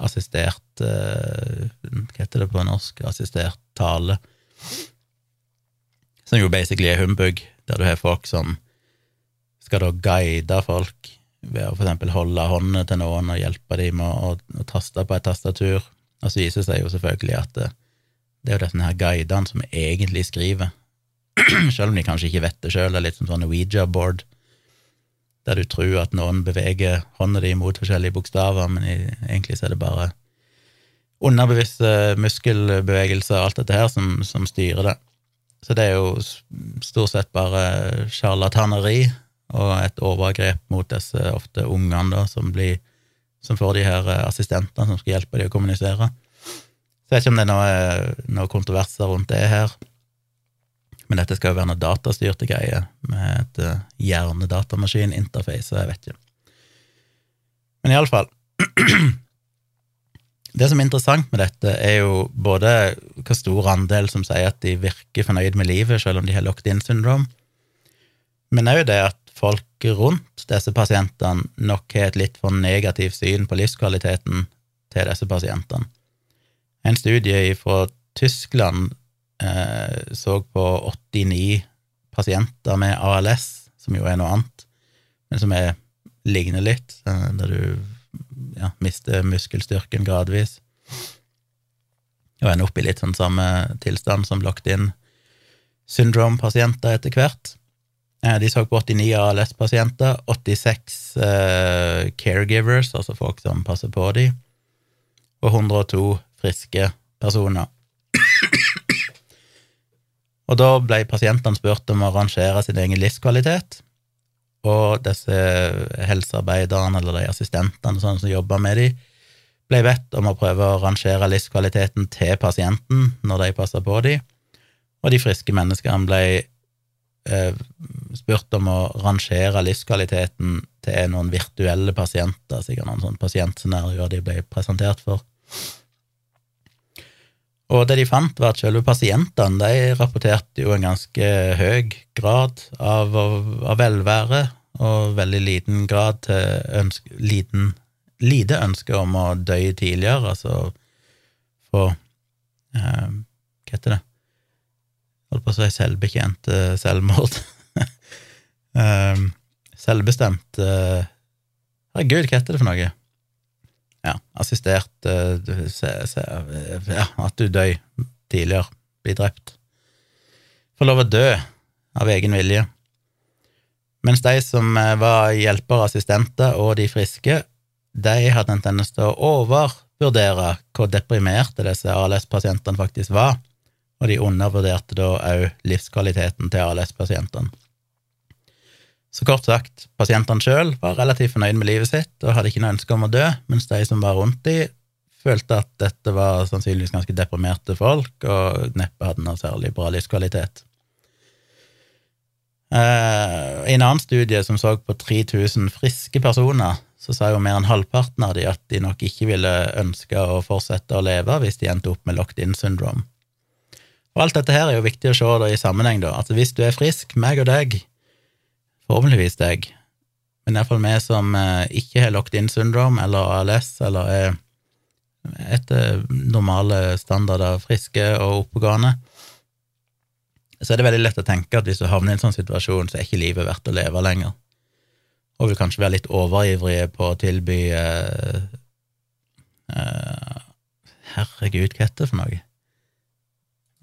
assistert uh, Hva heter det på norsk? Assistert tale. Som jo basically er humbug, der du har folk som skal da guide folk ved å eksempel holde hånda til noen og hjelpe dem med å, å, taste på et tastatur. Og så viser det seg jo selvfølgelig at det, det er jo disse her guidene som egentlig skriver, selv om de kanskje ikke vet det sjøl. Det er litt som sånn Ouija-board der du tror at noen beveger hånda di mot forskjellige bokstaver, men egentlig så er det bare underbevisste muskelbevegelser og alt dette her som, som styrer det. Så det er jo stort sett bare sjarlataneri og et overgrep mot disse ofte ungene da, som, blir, som får de her assistentene som skal hjelpe dem å kommunisere. Jeg vet ikke om det er noe, noe kontroverser rundt det her. Men dette skal jo være noe datastyrte greier, med et uh, hjernedatamaskin-interface, og jeg vet ikke. Men iallfall Det som er interessant med dette, er jo både hvor stor andel som sier at de virker fornøyd med livet, selv om de har locked in syndrom, men òg det at folk rundt disse pasientene nok har et litt for negativt syn på livskvaliteten til disse pasientene. En studie fra Tyskland eh, så på 89 pasienter med ALS, som jo er noe annet, men som er, ligner litt, eh, der du ja, mister muskelstyrken gradvis, og ender opp i litt sånn samme tilstand som locked-in syndrome-pasienter etter hvert. Eh, de så på 89 ALS-pasienter, 86 eh, caregivers, altså folk som passer på dem, og 102 friske personer. Og da ble pasientene spurt om å rangere sin egen livskvalitet, og disse helsearbeiderne eller de assistentene sånn som jobba med dem, ble bedt om å prøve å rangere livskvaliteten til pasienten når de passa på dem, og de friske menneskene ble spurt om å rangere livskvaliteten til noen virtuelle pasienter, sikkert noen sånne pasientscenarioer de ble presentert for. Og det de fant, var at selve pasientene de rapporterte jo en ganske høy grad av, av velvære, og veldig liten grad til ønske, liten, lite ønske om å dø tidligere, altså få eh, Hva heter det? Holdt på å si selvbetjent eh, selvmord. um, selvbestemt uh, Herregud, hva heter det for noe? ja, assistert uh, se, se, ja, At du dør tidligere, blir drept. Får lov å dø av egen vilje. Mens de som eh, var hjelpere, assistenter og de friske, de hadde en tendens til å overvurdere hvor deprimerte disse ALS-pasientene faktisk var, og de undervurderte da òg livskvaliteten til ALS-pasientene. Så kort sagt, pasientene sjøl var relativt fornøyd med livet sitt og hadde ikke noe ønske om å dø, mens de som var rundt de, følte at dette var sannsynligvis ganske deprimerte folk og neppe hadde noe særlig bra livskvalitet. Eh, I en annen studie som så på 3000 friske personer, så sa jo mer enn halvparten av de at de nok ikke ville ønske å fortsette å leve hvis de endte opp med locked in syndrome. Og alt dette her er jo viktig å se da i sammenheng, da. Altså hvis du er frisk, meg og deg, Forhåpentligvis deg, men iallfall vi som eh, ikke har locked in syndrome eller ALS, eller er etter normale standarder friske og oppegående, så er det veldig lett å tenke at hvis du havner i en sånn situasjon, så er ikke livet verdt å leve lenger, og vil kanskje være litt overivrige på å tilby eh, eh, Herregud, hva heter det for noe?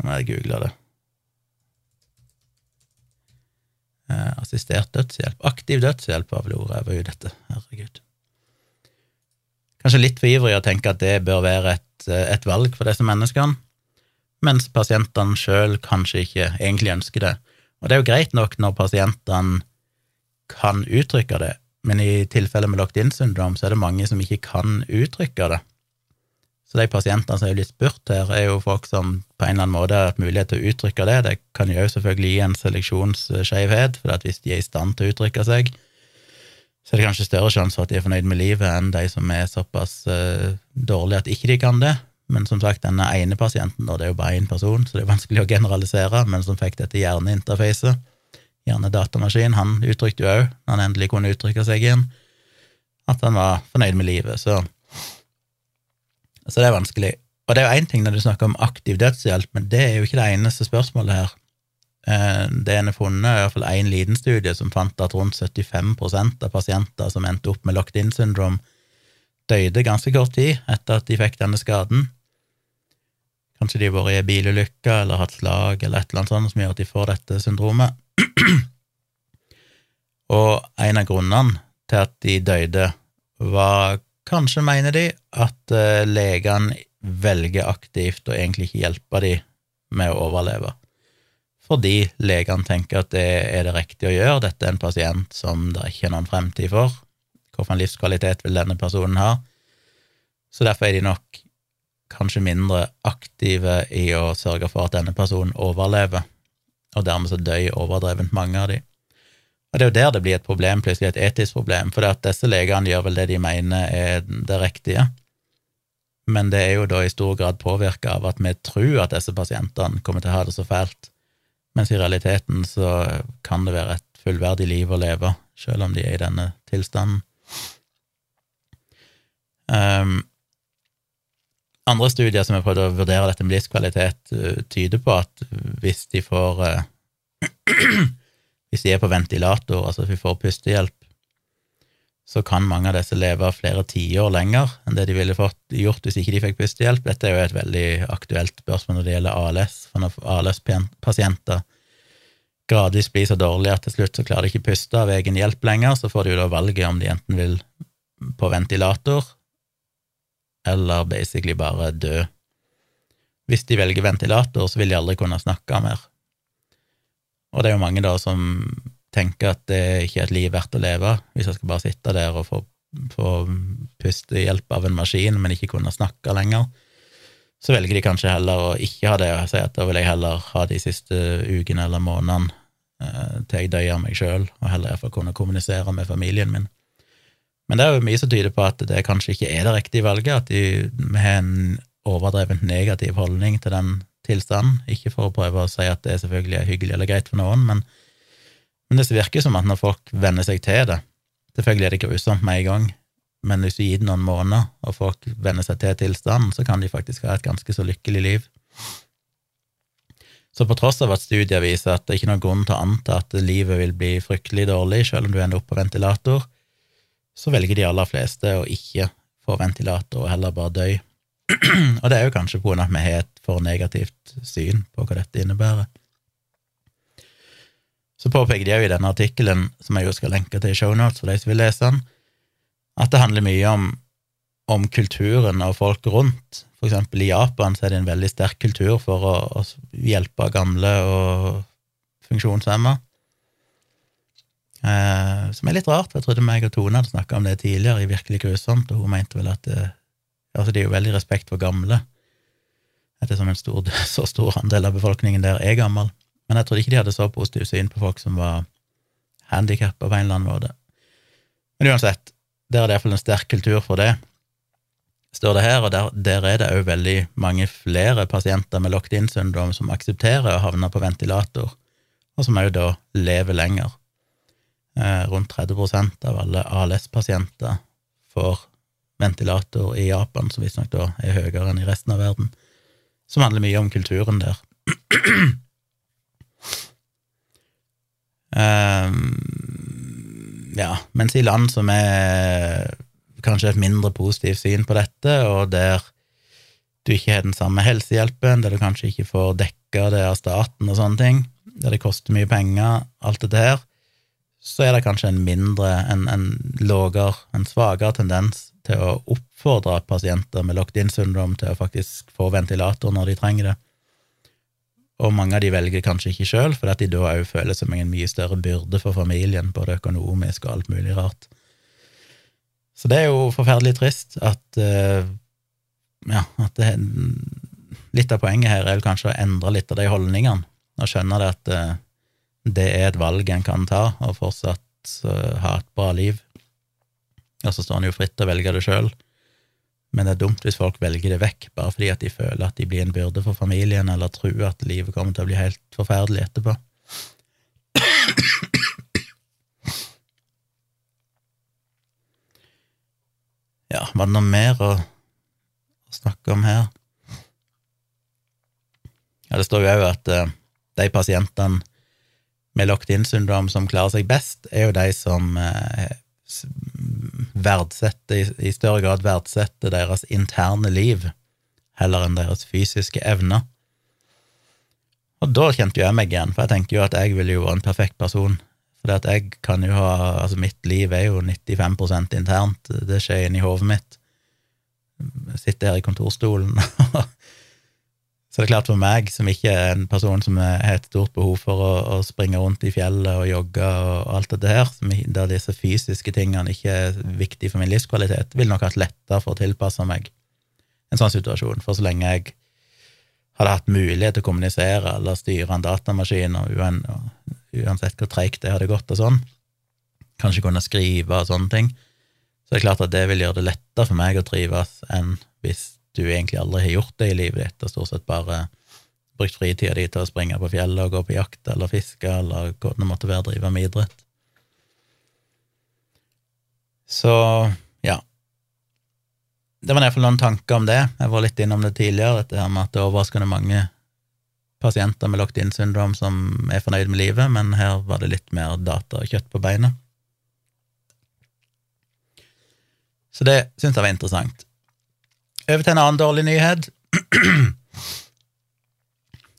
Må jeg googla det. Eh, assistert dødshjelp. Aktiv dødshjelp var vel ordet jeg var ute etter. Herregud. Kanskje litt for ivrig å tenke at det bør være et, eh, et valg for disse menneskene, mens pasientene sjøl kanskje ikke egentlig ønsker det. Og det er jo greit nok når pasientene kan uttrykke det, men i tilfelle med locked in-syndrom så er det mange som ikke kan uttrykke det. Så de pasientene som er blitt spurt her, er jo folk som på en eller annen måte har hatt mulighet til å uttrykke det. Det kan jo selvfølgelig gi en seleksjonsskjevhet, for hvis de er i stand til å uttrykke seg, så er det kanskje større sjanse for at de er fornøyd med livet enn de som er såpass uh, dårlige at ikke de kan det. Men som sagt, denne ene pasienten, og det er jo bare én person, så det er vanskelig å generalisere, men som fikk dette hjerneinterfacet, hjernedatamaskin, han uttrykte jo òg, når han endelig kunne uttrykke seg igjen, at han var fornøyd med livet. Så så det er vanskelig. Og det er jo én ting når du snakker om aktiv dødshjelp, men det er jo ikke det eneste spørsmålet her. Eh, det en har funnet, er i hvert fall én liten studie som fant at rundt 75% av pasienter som endte opp med locked in syndrom, døde ganske kort tid etter at de fikk denne skaden. Kanskje de har vært i en bilulykke eller hatt slag eller et eller annet sånt som gjør at de får dette syndromet. Og en av grunnene til at de døde, var Kanskje mener de at uh, legene velger aktivt å egentlig ikke hjelpe dem med å overleve, fordi legene tenker at det er det riktige å gjøre, dette er en pasient som det ikke er noen fremtid for, hvilken livskvalitet vil denne personen ha? Så derfor er de nok kanskje mindre aktive i å sørge for at denne personen overlever, og dermed så dør overdrevent mange av de. Og det er jo der det blir et problem, plutselig et etisk problem, for at disse legene gjør vel det de mener er det riktige, men det er jo da i stor grad påvirka av at vi tror at disse pasientene kommer til å ha det så fælt, mens i realiteten så kan det være et fullverdig liv å leve, selv om de er i denne tilstanden. Um, andre studier som har prøvd å vurdere dette med livskvalitet, uh, tyder på at hvis de får uh, Hvis de er på ventilator, altså hvis vi får pustehjelp, så kan mange av disse leve flere tiår lenger enn det de ville fått gjort hvis ikke de fikk pustehjelp. Dette er jo et veldig aktuelt spørsmål når det gjelder ALS, for når ALS-pasienter gradvis blir så dårlige at til slutt så klarer de ikke puste av egen hjelp lenger, så får de jo da valget om de enten vil på ventilator eller basically bare dø. Hvis de velger ventilator, så vil de aldri kunne snakke mer. Og det er jo mange da som tenker at det ikke er et liv verdt å leve, hvis jeg skal bare sitte der og få, få puste hjelp av en maskin, men ikke kunne snakke lenger. Så velger de kanskje heller å ikke ha det, og si at da vil jeg heller ha de siste ukene eller månedene eh, til jeg døyer meg sjøl, og heller iallfall kunne kommunisere med familien min. Men det er jo mye som tyder på at det kanskje ikke er det riktige valget, at de har en overdrevent negativ holdning til den tilstanden. Ikke for å prøve å si at det selvfølgelig er hyggelig eller greit for noen, men, men det virker som at når folk venner seg til det Selvfølgelig er det grusomt med en gang, men hvis du gir det noen måneder, og folk venner seg til tilstanden, så kan de faktisk ha et ganske så lykkelig liv. Så på tross av at studier viser at det er ikke noen grunn til å anta at livet vil bli fryktelig dårlig selv om du ender opp på ventilator, så velger de aller fleste å ikke få ventilator og heller bare dø. og det er jo kanskje av at vi har et for negativt syn på hva dette innebærer. Så påpeker de òg i denne artikkelen, som jeg jo skal lenke til i shownotes for de som vil lese den, at det handler mye om, om kulturen og folk rundt. For eksempel i Japan så er det en veldig sterk kultur for å, å hjelpe gamle og funksjonshemma. Eh, som er litt rart, for jeg trodde meg og Tone hadde snakka om det tidligere, i Virkelig grusomt, og hun mente vel at det, altså det er jo veldig respekt for gamle, ettersom en stor, så stor andel av befolkningen der er gammel. Men jeg trodde ikke de hadde så positivt syn på folk som var handikappa på en eller annen måte. Men uansett, der er det iallfall en sterk kultur for det, står det her, og der, der er det òg veldig mange flere pasienter med locked-in-syndrom som aksepterer å havne på ventilator, og som òg da lever lenger. Eh, rundt 30% av alle ALS-pasienter får ventilator i Japan, som visstnok da er høyere enn i resten av verden, som handler mye om kulturen der. um, ja, mens i land som er kanskje et mindre positivt syn på dette, og der du ikke har den samme helsehjelpen, der du kanskje ikke får dekka det av staten og sånne ting, der det koster mye penger, alt dette her, så er det kanskje en mindre, en, en lågere, en svakere tendens til å oppfordre pasienter med locked-in-syndrom til å faktisk få ventilator når de trenger det. Og mange av de velger kanskje ikke sjøl, fordi de da òg føler som en mye større byrde for familien, både økonomisk og alt mulig rart. Så det er jo forferdelig trist at uh, ja, at det, litt av poenget her er vel kanskje å endre litt av de holdningene, og skjønne det at uh, det er et valg en kan ta, og fortsatt uh, ha et bra liv. Og så står en jo fritt til å velge det sjøl, men det er dumt hvis folk velger det vekk bare fordi at de føler at de blir en byrde for familien, eller tror at livet kommer til å bli helt forferdelig etterpå. Ja, var det noe mer å, snakke om her? Ja, det står jo òg at uh, de pasientene med locked-in-syndrom som klarer seg best, er jo de som eh, verdsetter, i større grad verdsette deres interne liv heller enn deres fysiske evner. Og da kjente jo jeg meg igjen, for jeg tenker jo at jeg ville jo være en perfekt person. For det at jeg kan jo ha Altså, mitt liv er jo 95% internt, det skjer inni hodet mitt. Jeg sitter her i kontorstolen Så det er klart for meg, som ikke er en person som har et stort behov for å, å springe rundt i fjellet og jogge og alt her, der disse fysiske tingene ikke er viktige for min livskvalitet, vil nok hatt lettere for å tilpasse meg en sånn situasjon. For så lenge jeg hadde hatt mulighet til å kommunisere eller styre en datamaskin, og uansett hvor treigt det hadde gått og sånn, kanskje kunne skrive og sånne ting, så det er klart at det vil gjøre det lettere for meg å trives enn hvis du egentlig aldri har gjort det i livet ditt, og stort sett bare brukt fritida di til å springe på fjellet og gå på jakt eller fiske eller hva det måtte være, drive med idrett. Så ja, det var iallfall noen tanker om det. Jeg var litt innom det tidligere, dette her med at det er overraskende mange pasienter med locked in-syndrom som er fornøyd med livet, men her var det litt mer data og kjøtt på beinet. Så det syns jeg var interessant. Over til en annen dårlig nyhet.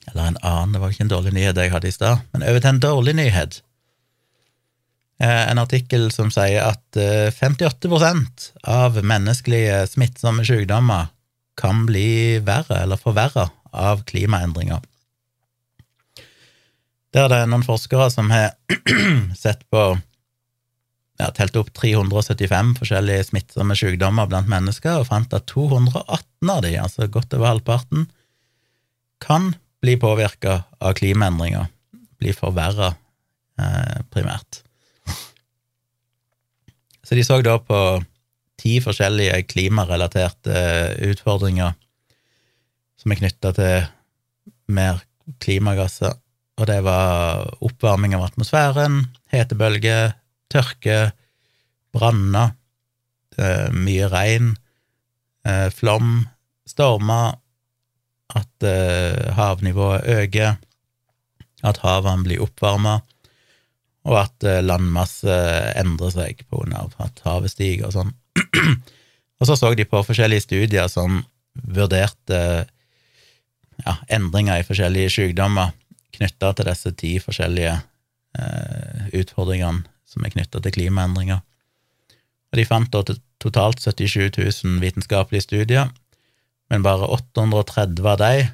Eller en annen, det var ikke en dårlig nyhet jeg hadde i stad, men over til en dårlig nyhet. Eh, en artikkel som sier at 58 eh, av menneskelige smittsomme sykdommer kan bli verre eller forverra av klimaendringer. Der det er noen forskere som har sett på ja, telt opp 375 forskjellige smittsomme sykdommer blant mennesker, og fant at 218 av de, altså godt over halvparten, kan bli påvirka av klimaendringer, bli forverra eh, primært. Så de så da på ti forskjellige klimarelaterte utfordringer som er knytta til mer klimagasser og det var oppvarming av atmosfæren, hetebølger, tørke, branner, eh, mye regn, eh, flom, stormer, at eh, havnivået øker, at havene blir oppvarma, og at landmasse endrer seg på grunn av at havet stiger og sånn. og så så de på forskjellige studier som vurderte ja, endringer i forskjellige sykdommer knytta til disse ti forskjellige eh, utfordringene som er knytta til klimaendringer. Og de fant da totalt 77 000 vitenskapelige studier, men bare 830 av de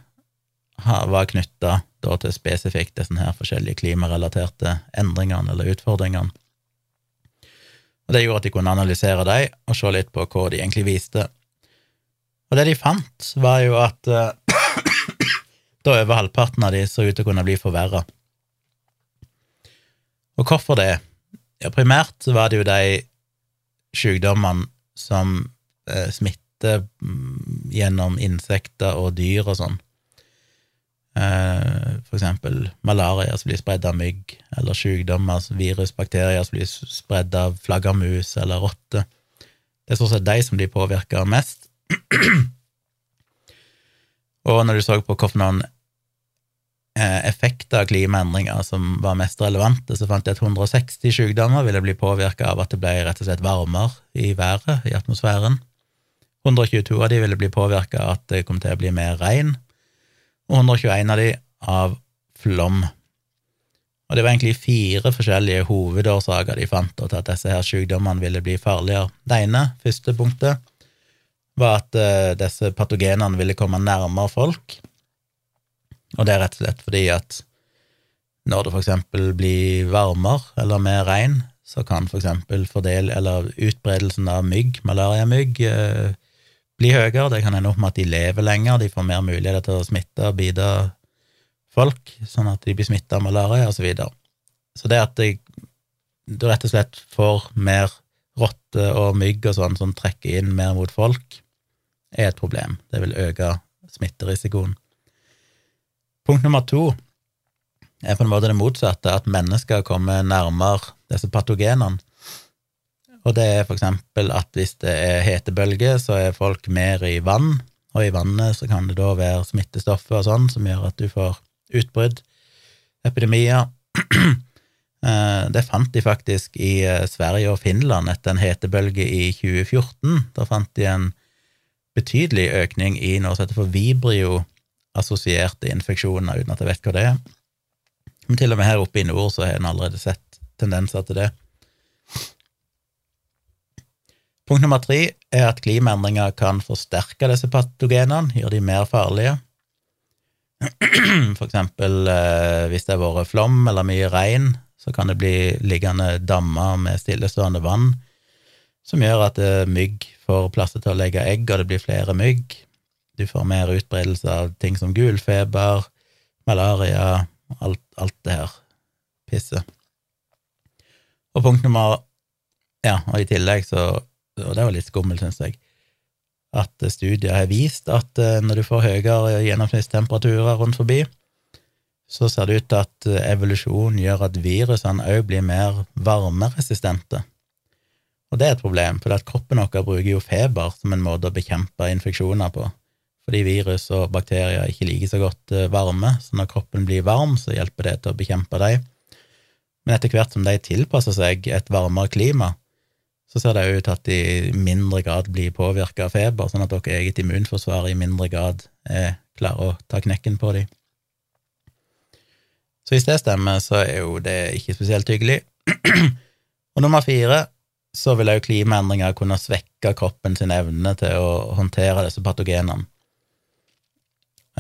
var knytta til spesifikt disse her forskjellige klimarelaterte endringene eller utfordringene. Og Det gjorde at de kunne analysere dem og se litt på hva de egentlig viste. Og det de fant, var jo at eh, da over halvparten av de så ut til å kunne bli forverra. Og hvorfor det? Ja, primært så var det jo de sykdommene som eh, smitter mm, gjennom insekter og dyr og sånn. Eh, for eksempel malaria som blir spredd av mygg, eller sykdommer, virus, bakterier som blir spredd av flaggermus eller rotte. Det er stort sett de som blir påvirka mest. Og når du så på hvilke effekter av klimaendringer som var mest relevante, så fant jeg at 160 sykdommer ville bli påvirka av at det ble rett og slett varmere i været, i atmosfæren. 122 av de ville bli påvirka av at det kom til å bli mer regn, og 121 av de av flom. Og det var egentlig fire forskjellige hovedårsaker de fant til at disse her sykdommene ville bli farligere. Det ene, første punktet, var at uh, disse patogenene ville komme nærmere folk og det er rett og slett fordi at når det for eksempel blir varmere eller mer regn, så kan for eksempel fordel, eller utbredelsen av mygg, malariamygg, eh, bli høyere. Det kan ende opp med at de lever lenger, de får mer muligheter til å smitte og bite folk, sånn at de blir smitta av malaria, og så videre. Så det at du rett og slett får mer rotte og mygg og sånn som trekker inn mer mot folk, er et problem. Det vil øke smitterisikoen. Punkt nummer to er på en måte det motsatte, at mennesker kommer nærmere disse patogenene. Og det er for eksempel at hvis det er hetebølge, så er folk mer i vann, og i vannet så kan det da være smittestoffer og sånn som gjør at du får utbrudd, epidemier. Eh, det fant de faktisk i eh, Sverige og Finland etter en hetebølge i 2014. Da fant de en betydelig økning i noe som heter for vibrio assosierte infeksjoner, uten at jeg vet hva det er. Men til og med her oppe i nord så har en allerede sett tendenser til det. Punkt nummer tre er at klimaendringer kan forsterke disse patogenene, gjøre de mer farlige. For eksempel eh, hvis det har vært flom eller mye regn, så kan det bli liggende dammer med stillestående vann som gjør at eh, mygg får plass til å legge egg, og det blir flere mygg. Du får mer utbredelse av ting som gulfeber, malaria, alt, alt det her pisset. Og punkt nummer Ja, og i tillegg så Og det var litt skummelt, syns jeg, at studier har vist at eh, når du får høyere gjennomsnittstemperaturer rundt forbi, så ser det ut til at evolusjon gjør at virusene òg blir mer varmeresistente. Og det er et problem, for kroppen vår bruker jo feber som en måte å bekjempe infeksjoner på. Fordi virus og bakterier ikke liker så godt eh, varme, så når kroppen blir varm, så hjelper det til å bekjempe dem. Men etter hvert som de tilpasser seg et varmere klima, så ser det ut til at de i mindre grad blir påvirka av feber, sånn at deres eget immunforsvar i mindre grad er klarer å ta knekken på dem. Så hvis det stemmer, så er jo det ikke spesielt hyggelig. og nummer fire, så vil òg klimaendringer kunne svekke kroppen sin evne til å håndtere disse patogenene.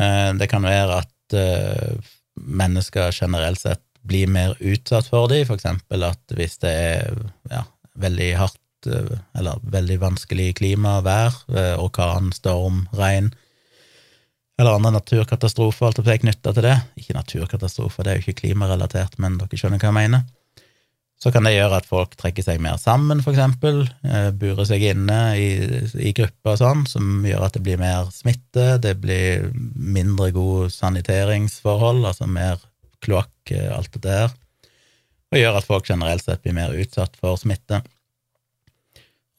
Eh, det kan være at eh, mennesker generelt sett blir mer utsatt for dem, eksempel at hvis det er ja, veldig hardt eh, eller veldig vanskelig klima, vær, orkan, storm, regn, eller andre naturkatastrofer, alt opp knytta til det. Ikke naturkatastrofer, det er jo ikke klimarelatert, men dere skjønner hva jeg mener. Så kan det gjøre at folk trekker seg mer sammen, for eksempel, eh, burer seg inne i, i grupper og sånn, som gjør at det blir mer smitte, det blir mindre gode saniteringsforhold, altså mer kloakk, eh, alt det der, og gjør at folk generelt sett blir mer utsatt for smitte.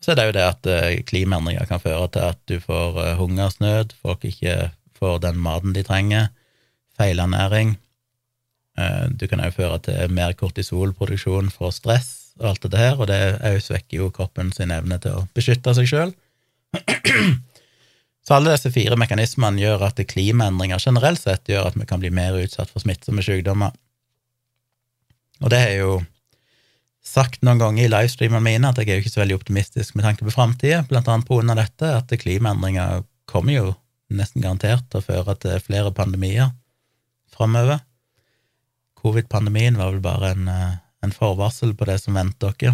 Så er det jo det at eh, klimaendringer kan føre til at du får hungersnød, folk ikke får den maten de trenger, feilernæring. Eh, du kan òg føre til mer kortisolproduksjon for stress og alt det her, og det òg svekker jo kroppen sin evne til å beskytte seg sjøl. Så alle disse fire mekanismene gjør at klimaendringer generelt sett gjør at vi kan bli mer utsatt for smittsomme sykdommer. Og det er jo sagt noen ganger i livestreamene mine at jeg er jo ikke så veldig optimistisk med tanke på framtida, blant annet på grunn av dette, at klimaendringer kommer jo nesten garantert til å føre til flere pandemier framover. Covid-pandemien var vel bare en, eh, en, forvarsel på det som venter dere.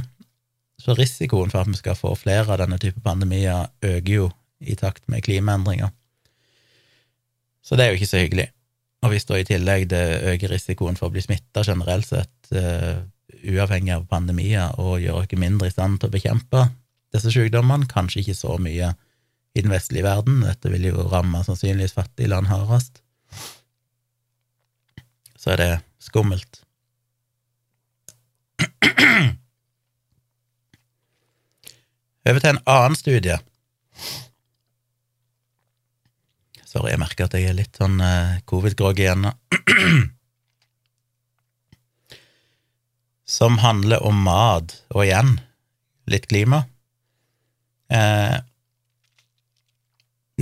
Så risikoen for at vi skal få flere av denne type pandemier, øker jo i takt med klimaendringer. Så det er jo ikke så hyggelig. Og hvis da i tillegg det øker risikoen for å bli smitta generelt sett, uh, uavhengig av pandemier, og gjør dere mindre i stand til å bekjempe disse sykdommene, kanskje ikke så mye i den vestlige verden. Dette vil jo ramme sannsynligvis fattige land hardest. Så er det skummelt. Over til en annen studie. Sorry, jeg merker at jeg er litt sånn uh, covid-groggy igjen Som handler om mat, og igjen litt klima. Eh,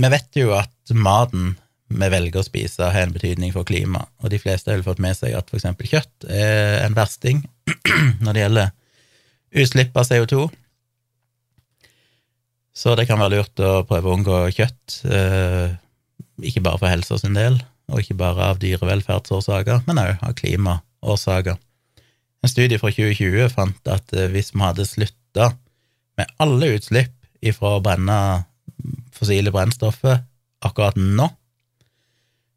vi vet jo at maten vi velger å spise, har en betydning for klimaet, og de fleste har vel fått med seg at eksempel kjøtt er en versting når det gjelder utslipp av CO2. Så det kan være lurt å prøve å unngå kjøtt, eh, ikke bare for helsa sin del, og ikke bare av dyrevelferdsårsaker, men òg av klimaårsaker. En studie fra 2020 fant at eh, hvis vi hadde slutta med alle utslipp ifra å brenne fossile brennstoffer akkurat nå,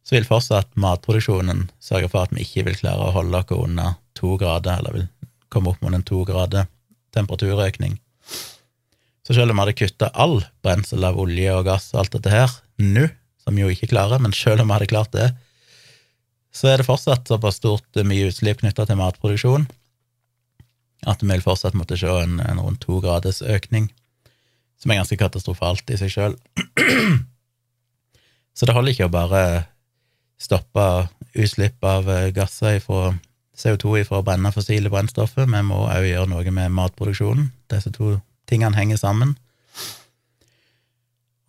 så vil fortsatt matproduksjonen sørge for at vi ikke vil klare å holde oss under to grader, eller vil komme opp mot en to grader temperaturøkning. Så selv om vi hadde kutta all brensel av olje og gass og alt dette her nå, som vi jo ikke klarer, men selv om vi hadde klart det, så er det fortsatt såpass stort mye utslipp knytta til matproduksjon at vi vil fortsatt måtte se en, en rundt to graders økning som er ganske katastrofalt i seg sjøl. Så det holder ikke å bare stoppe utslipp av eh, gasser fra CO2 fra å brenne fossile brennstoffer, vi må òg gjøre noe med matproduksjonen. Disse to tingene henger sammen.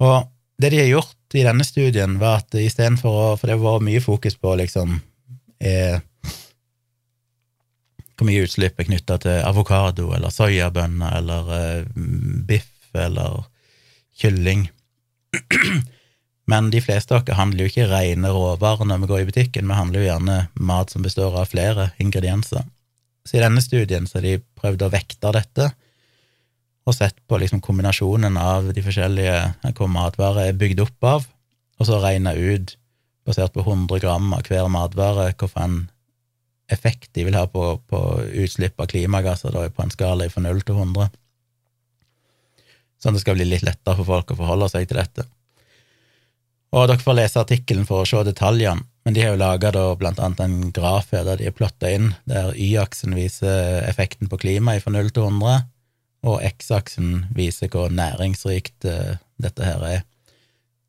Og det de har gjort i denne studien, var at istedenfor å For det var mye fokus på liksom er, Hvor mye utslipp er knytta til avokado eller soyabønner eller uh, biff eller kylling. Men de fleste av oss handler jo ikke rene råvarer når vi går i butikken, vi handler jo gjerne mat som består av flere ingredienser. Så i denne studien så har de prøvd å vekte dette, og sett på liksom kombinasjonen av de forskjellige hvor matvarer er bygd opp av, og så regna ut, basert på 100 gram av hver matvare, hvilken effekt de vil ha på, på utslipp av klimagasser da, på en skala fra 0 til 100 sånn at det skal bli litt lettere for folk å forholde seg til dette. Og dere får lese artikkelen for å se detaljene, men de har jo laga blant annet en graf her der de er plotta inn, der Y-aksen viser effekten på klimaet fra 0 til 100, og X-aksen viser hvor næringsrikt uh, dette her er.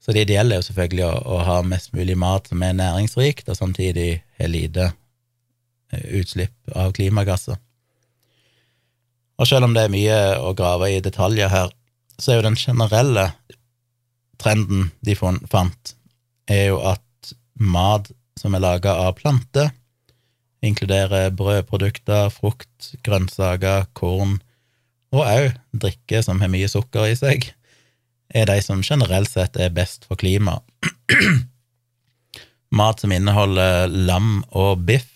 Så det ideelle er jo selvfølgelig å, å, ha mest mulig mat som er næringsrikt, og samtidig har lite uh, utslipp av klimagasser. Og selv om det er mye å grave i detaljer her, så er jo den generelle trenden de fant, er jo at mat som er laga av planter, inkluderer brødprodukter, frukt, grønnsaker, korn og òg drikke som har mye sukker i seg, er de som generelt sett er best for klimaet. Mat som inneholder lam og biff,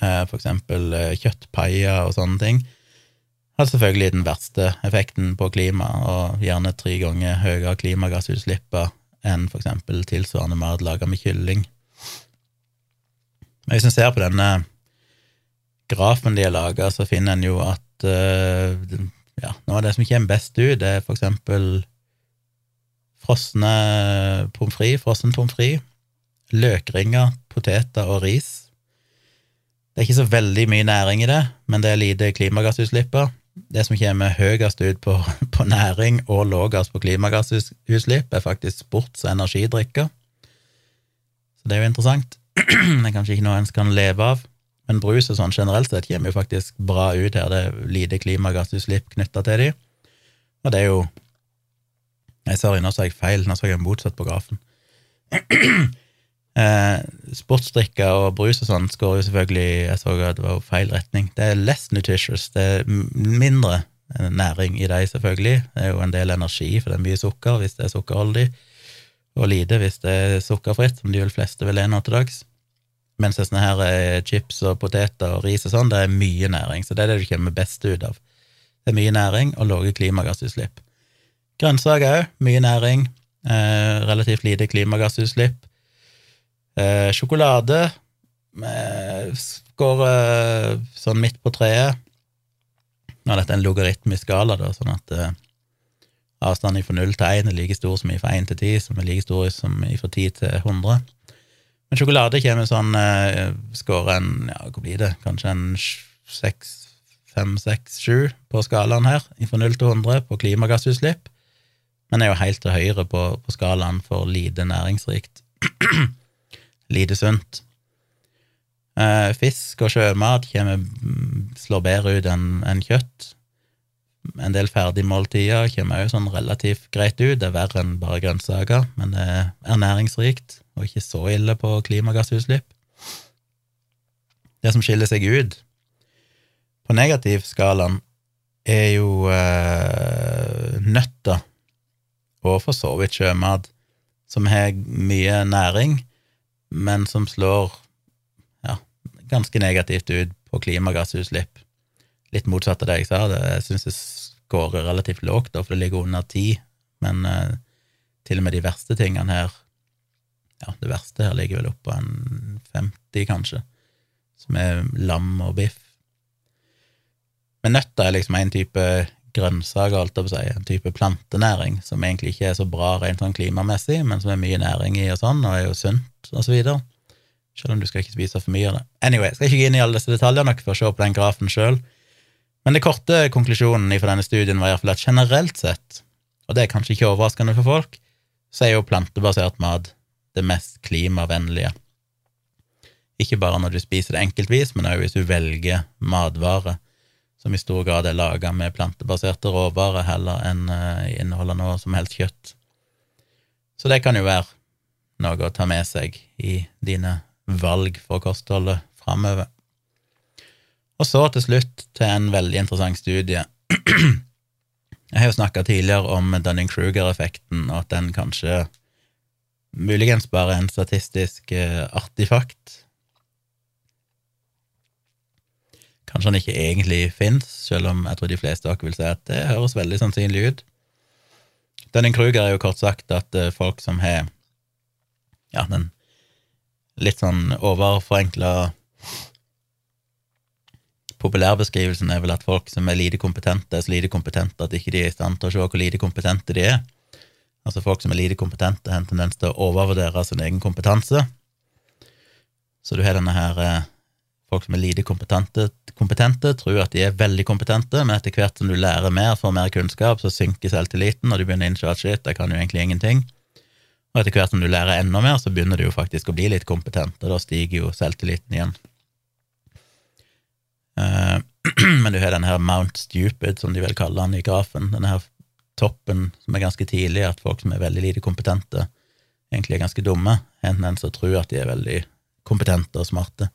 eh, for eksempel eh, kjøttpaier og sånne ting, har selvfølgelig den verste effekten på klimaet, og gjerne tre ganger høyere klimagassutslipp enn eksempel tilsvarende mat laga med kylling. Men hvis en ser på denne grafen de har laga, så finner en jo at uh, ja, noe av det som kommer best ut, det er eksempel frosne pommes frites, frossen pommes frites, løkringer, poteter og ris. Det er ikke så veldig mye næring i det, men det er lite klimagassutslipp. Det som kommer høyest ut på, på næring og lavest på klimagassutslipp, er faktisk sports- og energidrikker. Så det er jo interessant. Det er kanskje ikke noe en kan leve av, men brus og sånn generelt sett kommer jo faktisk bra ut her. Det er lite klimagassutslipp knytta til de, og det er jo Nei, sorry, nå sa jeg feil, nå så jeg motsatt på grafen. eh, sportsdrikker og brus og sånn skårer jo selvfølgelig Jeg så at det var feil retning. Det er less nutritious, det er mindre næring i dem, selvfølgelig. Det er jo en del energi, for det er mye sukker hvis det er sukkerholdig og lite hvis det er sukkerfritt, som de vel fleste vil nå til dags. Mens sånne her eh, chips og poteter og ris og sånn, det er mye næring, så det er det du kommer best ut av. Det er mye næring og lave klimagassutslipp. Grønnsaker òg, mye næring, eh, relativt lite klimagassutslipp. Eh, sjokolade eh, sånn midt på treet. Nå er dette en logaritmisk skala, da, sånn at eh, Avstanden fra 0 til 1 er like stor som fra 1 til 10, som er like stor som fra 10 til 100. Men sjokolade kommer sånn eh, Skårer en ja, hva blir det, kanskje en 6, 5, 6, 7 på skalaen her, fra 0 til 100 på klimagassutslipp, men er jo helt til høyre på, på skalaen for lite næringsrikt. lite sunt. Eh, fisk og sjømat kommer, slår bedre ut enn en kjøtt en del ferdigmåltider kommer òg sånn relativt greit ut. Det er verre enn bare grønnsaker, men det er ernæringsrikt og ikke så ille på klimagassutslipp. Det som skiller seg ut på negativskalaen, er jo eh, nøtter og for så vidt sjømat, som har mye næring, men som slår ja, ganske negativt ut på klimagassutslipp litt motsatt av det jeg sa. Det, jeg syns det skårer relativt lågt, for det ligger under ti, men eh, til og med de verste tingene her Ja, det verste her ligger vel oppå en 50, kanskje, som er lam og biff. Men nøtter er liksom en type grønnsaker, alt jeg på å si, en type plantenæring som egentlig ikke er så bra rent sånn klimamessig, men som er mye næring i og sånn, og er jo sunt og så videre. Selv om du skal ikke spise for mye av det. Anyway, jeg skal ikke gå inn i alle disse detaljene, dere får se på den grafen sjøl. Men det korte konklusjonen for denne studien var iallfall at generelt sett, og det er kanskje ikke overraskende for folk, så er jo plantebasert mat det mest klimavennlige. Ikke bare når du spiser det enkeltvis, men også hvis du velger matvarer som i stor grad er laga med plantebaserte råvarer heller enn uh, inneholder noe som helst kjøtt. Så det kan jo være noe å ta med seg i dine valg for kostholdet framover. Og så til slutt til en veldig interessant studie. Jeg har jo snakka tidligere om Dunning-Kruger-effekten, og at den kanskje muligens bare er en statistisk uh, artifakt. Kanskje han ikke egentlig fins, selv om jeg tror de fleste av dere vil si at det høres veldig sannsynlig ut. Dunning-Kruger er jo kort sagt at uh, folk som har ja, den litt sånn overforenkla Populærbeskrivelsen er vel at folk som er lite kompetente, er så lite kompetente at ikke de er i stand til å se hvor lite kompetente de er. Altså folk som er lite kompetente, har en tendens til å overvurdere sin egen kompetanse. Så du har denne her eh, folk som er lite kompetente, kompetente, tror at de er veldig kompetente, men etter hvert som du lærer mer, får mer kunnskap, så synker selvtilliten, og du begynner å innse at shit, jeg kan jo egentlig ingenting. Og etter hvert som du lærer enda mer, så begynner du jo faktisk å bli litt kompetent, og da stiger jo selvtilliten igjen. Uh, men du har denne her Mount Stupid, som de vil kalle den i grafen, denne her toppen som er ganske tidlig, at folk som er veldig lite kompetente, egentlig er ganske dumme, enten en som tror at de er veldig kompetente og smarte.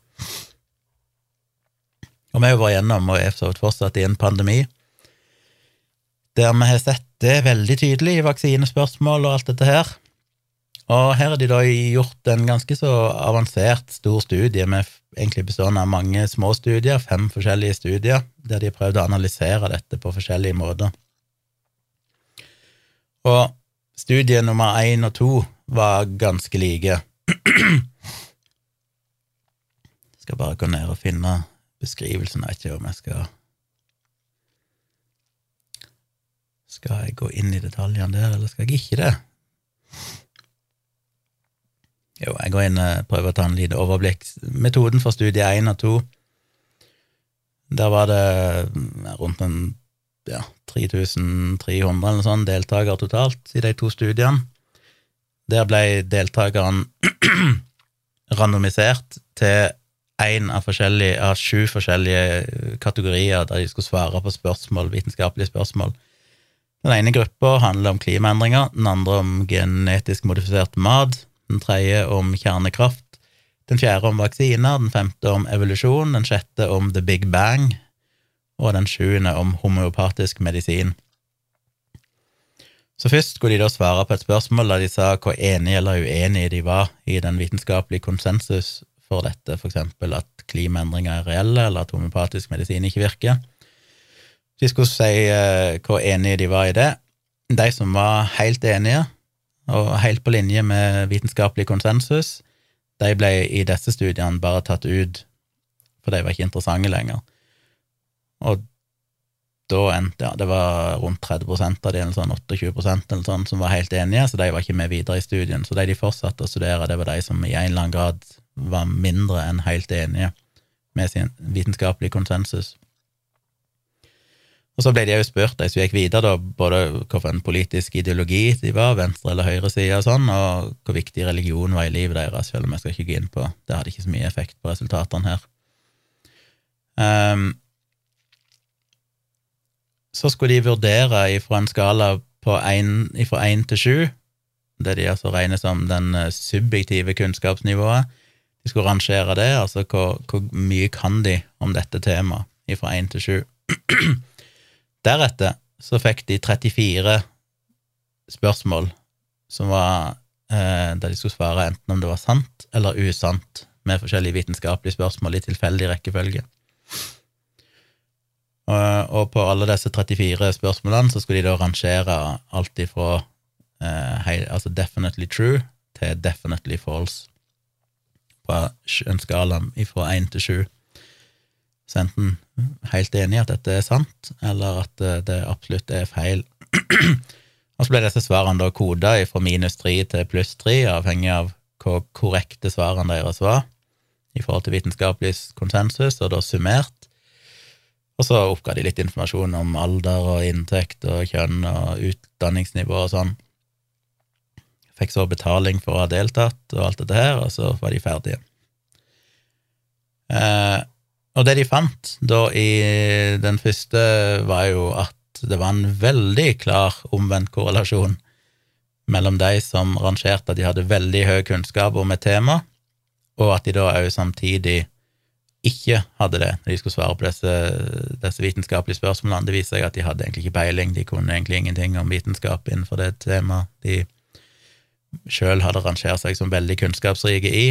Og vi har vært gjennom, og er fortsatt i en pandemi, der vi har sett det veldig tydelig i vaksinespørsmål og alt dette her. Og her har de da gjort en ganske så avansert, stor studie med egentlig bestående av mange små studier, fem forskjellige studier, der de har prøvd å analysere dette på forskjellige måter. Og studie nummer én og to var ganske like. Jeg skal bare gå ned og finne beskrivelsen. Jeg vet ikke om jeg skal Skal jeg gå inn i detaljene der, eller skal jeg ikke det? Jo, jeg går inn og prøver å ta en liten overblikk. Metoden for studie 1 og 2 Der var det rundt en ja, 3300 eller sånn deltakere totalt i de to studiene. Der ble deltakerne randomisert til én av, av sju forskjellige kategorier der de skulle svare på spørsmål, vitenskapelige spørsmål. Den ene gruppa handler om klimaendringer, den andre om genetisk modifisert mat, den tredje om kjernekraft, den fjerde om vaksiner, den femte om evolusjon, den sjette om the big bang, og den sjuende om homeopatisk medisin. Så først skulle de da svare på et spørsmål der de sa hvor enige eller uenige de var i den vitenskapelige konsensus for dette, eksempel at klimaendringer er reelle, eller at homeopatisk medisin ikke virker. De skulle si uh, hvor enige de var i det. De som var helt enige, og helt på linje med vitenskapelig konsensus, de ble i disse studiene bare tatt ut, for de var ikke interessante lenger. Og da endte ja, det var rundt 30 av de, eller sånn 28% eller sånn, som var helt enige, så de var ikke med videre i studien. Så de de fortsatte å studere, det var de som i en eller annen grad var mindre enn helt enige med sin vitenskapelige konsensus. Og så ble de jo spurt, de som gikk videre, da, både hvilken politisk ideologi de var, venstre- eller høyreside og sånn, og hvor viktig religion var i livet deres, selv om jeg skal ikke gå inn på Det hadde ikke så mye effekt på resultatene her. Um, så skulle de vurdere ifra en skala fra én til sju, det de altså regner som den eh, subjektive kunnskapsnivået. De skulle rangere det, altså hvor, hvor mye kan de om dette temaet, fra 1 til 7. Deretter så fikk de 34 spørsmål som var eh, der de skulle svare enten om det var sant eller usant, med forskjellige vitenskapelige spørsmål i tilfeldig rekkefølge. Og, og på alle disse 34 spørsmålene så skulle de da rangere alt ifra eh, hei, altså definitely true til definitely false, på en skala fra 1 til 7. Så enten helt enig i at dette er sant, eller at det absolutt er feil. og så ble disse svarene da koda fra minus tre til pluss tre, avhengig av hvor korrekte svarene deres var i forhold til vitenskapelig konsensus, og da summert. Og så oppga de litt informasjon om alder og inntekt og kjønn og utdanningsnivå og sånn. Fikk så betaling for å ha deltatt og alt dette her, og så var de ferdige. Eh, og det de fant da i den første, var jo at det var en veldig klar omvendt korrelasjon mellom de som rangerte at de hadde veldig høy kunnskap om et tema, og at de da òg samtidig ikke hadde det når de skulle svare på disse, disse, vitenskapelige spørsmålene. Det viser seg at de hadde egentlig ikke peiling, de kunne egentlig ingenting om vitenskap innenfor det temaet sjøl hadde rangert seg som veldig kunnskapsrike i,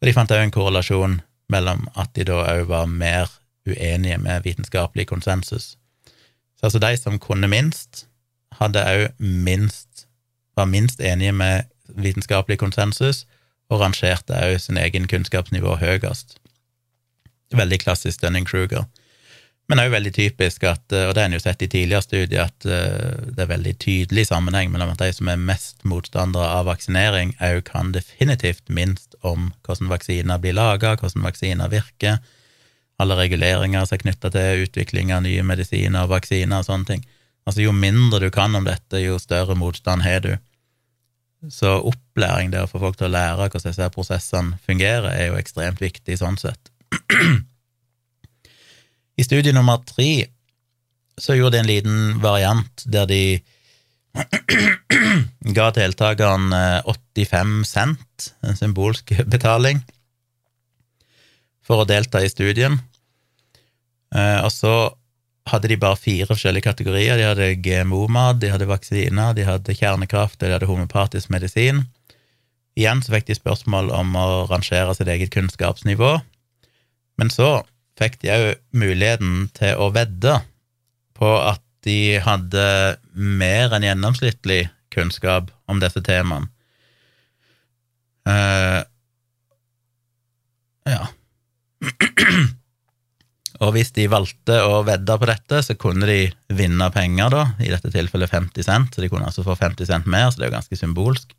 og de fant òg en korrelasjon mellom at de da òg var mer uenige med vitenskapelig konsensus. Så altså de som kunne minst, hadde òg minst var minst enige med vitenskapelig konsensus, og rangerte òg sin egen kunnskapsnivå høyest. Veldig klassisk Dunning-Kruger. Men òg veldig typisk at, eh, og det har en jo sett i tidligere studier, at eh, det er veldig tydelig sammenheng mellom at de som er mest motstandere av vaksinering, òg kan definitivt minst om hvordan vaksiner blir laga, hvordan vaksiner virker, alle reguleringer som er knytta til utvikling av nye medisiner og vaksiner og sånne ting. Altså, jo mindre du kan om dette, jo større motstand har du. Så opplæring, det å få folk til å lære hvordan disse prosessene fungerer, er jo ekstremt viktig sånn sett. I studie nummer tre så gjorde de en liten variant der de ga deltakerne 85 cent, en symbolsk betaling, for å delta i studien. Eh, og så hadde de bare fire forskjellige kategorier. De hadde GMO-mat, de hadde vaksiner, de hadde kjernekraft, de hadde homopatisk medisin. Igjen så fikk de spørsmål om å rangere sitt eget kunnskapsnivå. Men så fikk de òg muligheten til å vedde på at de hadde mer enn gjennomsnittlig kunnskap om disse temaene. Uh, ja. Og hvis de valgte å vedde på dette, så kunne de vinne penger, da, i dette tilfellet 50 cent, så de kunne altså få 50 cent mer, så det er jo ganske symbolsk.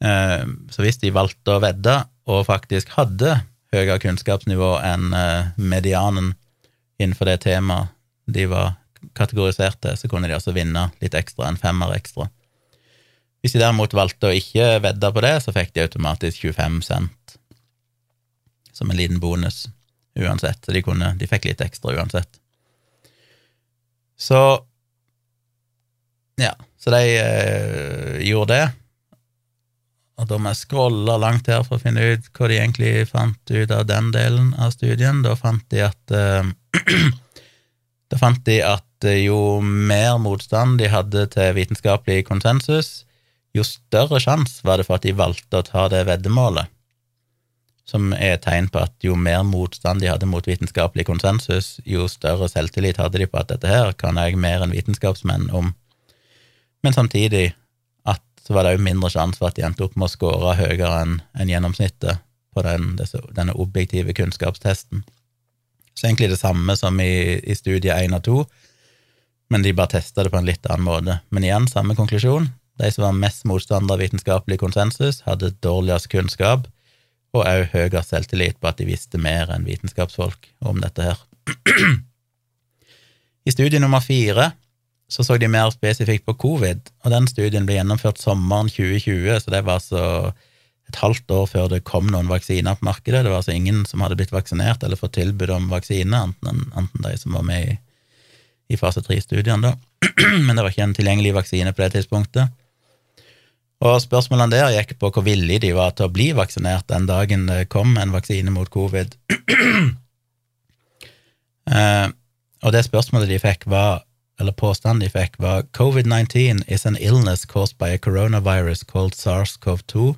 Eh, så hvis de valgte å vedde, og faktisk hadde høyere kunnskapsnivå enn eh, medianen innenfor det temaet de var kategorisert til, så kunne de altså vinne litt ekstra, en femmer ekstra. Hvis de derimot valgte å ikke vedde på det, så fikk de automatisk 25 cent som en liten bonus uansett, så de, kunne, de fikk litt ekstra uansett. Så Ja, så de eh, gjorde det. Og da må jeg scrolle langt her for å finne ut hva de egentlig fant ut av den delen av studien. Da fant de at eh, Da fant de at eh, jo mer motstand de hadde til vitenskapelig konsensus, jo større sjanse var det for at de valgte å ta det veddemålet som er et tegn på at jo mer motstand de hadde mot vitenskapelig konsensus, jo større selvtillit hadde de på at dette her kan jeg mer enn vitenskapsmenn om. Men samtidig så var det jo mindre sjanse for at de endte opp med å score høyere enn en gjennomsnittet på den, denne objektive kunnskapstesten. Så egentlig det samme som i, i studie 1 og 2, men de bare testa det på en litt annen måte. Men igjen, samme konklusjon. De som var mest motstander av vitenskapelig konsensus, hadde dårligst kunnskap, og òg høyere selvtillit på at de visste mer enn vitenskapsfolk om dette her. I studie nummer fire så så de mer spesifikt på covid, og den studien ble gjennomført sommeren 2020, så det var altså et halvt år før det kom noen vaksiner på markedet. Det var altså ingen som hadde blitt vaksinert eller fått tilbud om vaksine, enten, enten de som var med i, i fase tre-studiene, da. Men det var ikke en tilgjengelig vaksine på det tidspunktet. Og spørsmålene der gikk på hvor villige de var til å bli vaksinert den dagen det kom en vaksine mot covid. eh, og det spørsmålet de fikk, var, eller påstanden de fikk, var covid-19 is an illness caused by a coronavirus called SARS-CoV-2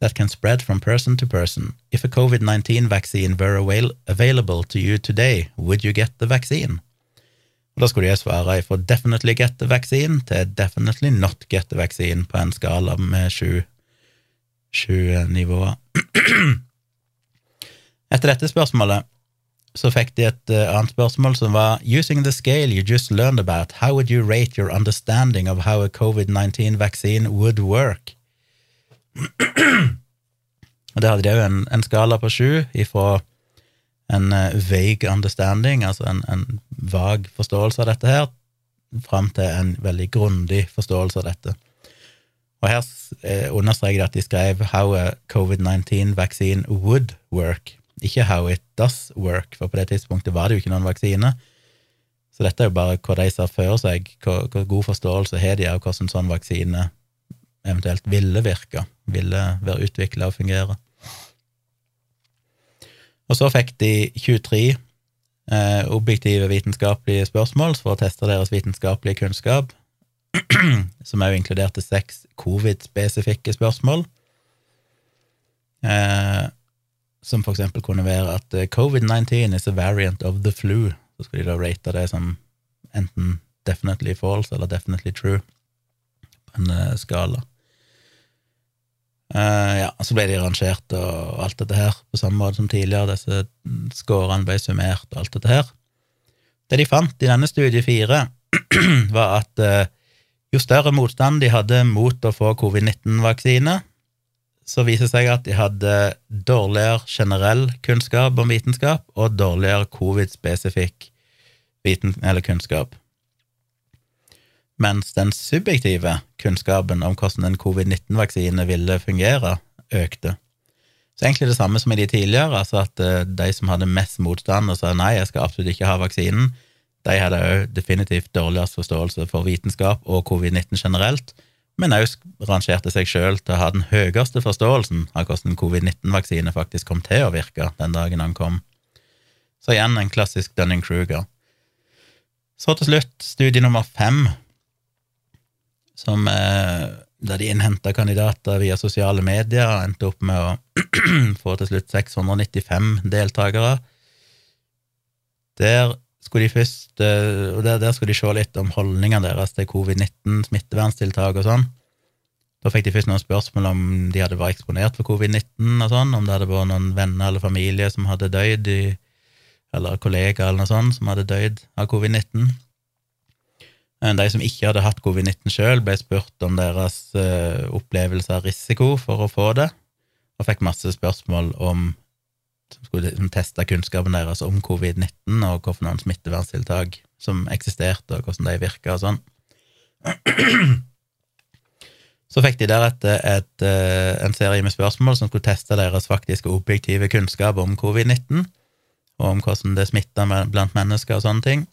that can spread from person to person. If a covid-19 vaccine were avail available to you today, would you get the vaccine? Og Da skulle jeg svare fra 'definitely get the vaccine' til 'definitely not get the vaccine' på en skala med sju, sju nivåer. Etter dette spørsmålet så fikk de et uh, annet spørsmål som var Using the scale you just learned about, how would you rate your understanding of how a covid-19 vaccine would work? Og Der hadde de òg en, en, skala på sju ifra en uh, vague understanding, altså en, en vag forståelse av dette her, fram til en veldig grundig forståelse av dette. Og her eh, understreker de at de skrev 'how a covid-19 vaccine would work', ikke 'how it does work', for på det tidspunktet var det jo ikke noen vaksine. Så dette er jo bare hva de ser for seg, hvor, god forståelse har de av hvordan sånn vaksine eventuelt ville virke, ville være utvikla og fungere. Og så fikk de 23 eh, objektive vitenskapelige spørsmål for å teste deres vitenskapelige kunnskap, som òg inkluderte seks covid-spesifikke spørsmål, eh, som for eksempel kunne være at eh, covid-19 is a variant of the flu. Så skal de da rate det som enten definitely false eller definitely true på en uh, skala. Uh, ja, Så ble de rangert og alt dette her, på samme måte som tidligere. Disse scorene ble summert og alt dette her. Det de fant i denne studie fire, var at uh, jo større motstand de hadde mot å få covid-19-vaksine, så viser det seg at de hadde dårligere generell kunnskap om vitenskap og dårligere covid-spesifikk kunnskap. Mens den subjektive kunnskapen om hvordan en covid-19-vaksine ville fungere, økte. Så egentlig det samme som i de tidligere, altså at eh, de som hadde mest motstand og sa nei, jeg skal absolutt ikke ha vaksinen, de hadde òg definitivt dårligst forståelse for vitenskap og covid-19 generelt, men òg rangerte seg sjøl til å ha den høyeste forståelsen av hvordan covid-19-vaksine faktisk kom til å virke den dagen han kom. Så igjen en klassisk Dunning-Kruger. Så til slutt studie nummer fem, som eh, der de innhenta kandidater via sosiale medier, endte opp med å få til slutt 695 deltakere. Der skulle de først eh, og der, der skulle de se litt om holdningene deres til covid-19, smitteverntiltak og sånn. Da fikk de først noen spørsmål om de hadde vært eksponert for covid-19 og sånn, om det hadde vært noen venner eller familie som hadde dødd, eller kollegaer eller noe sånt, som hadde dødd av covid-19. Eh, de som ikke hadde hatt covid-19 sjøl, ble spurt om deres uh, opplevelse av risiko for å få det, og fikk masse spørsmål om som skulle liksom, teste kunnskapen deres om covid-19 og hvilke noen smitteverntiltak som eksisterte, og hvordan de virka og sånn. Så fikk de deretter et, uh, en serie med spørsmål som skulle teste deres faktiske objektive kunnskap om covid-19, og om hvordan det smitta blant mennesker og sånne ting.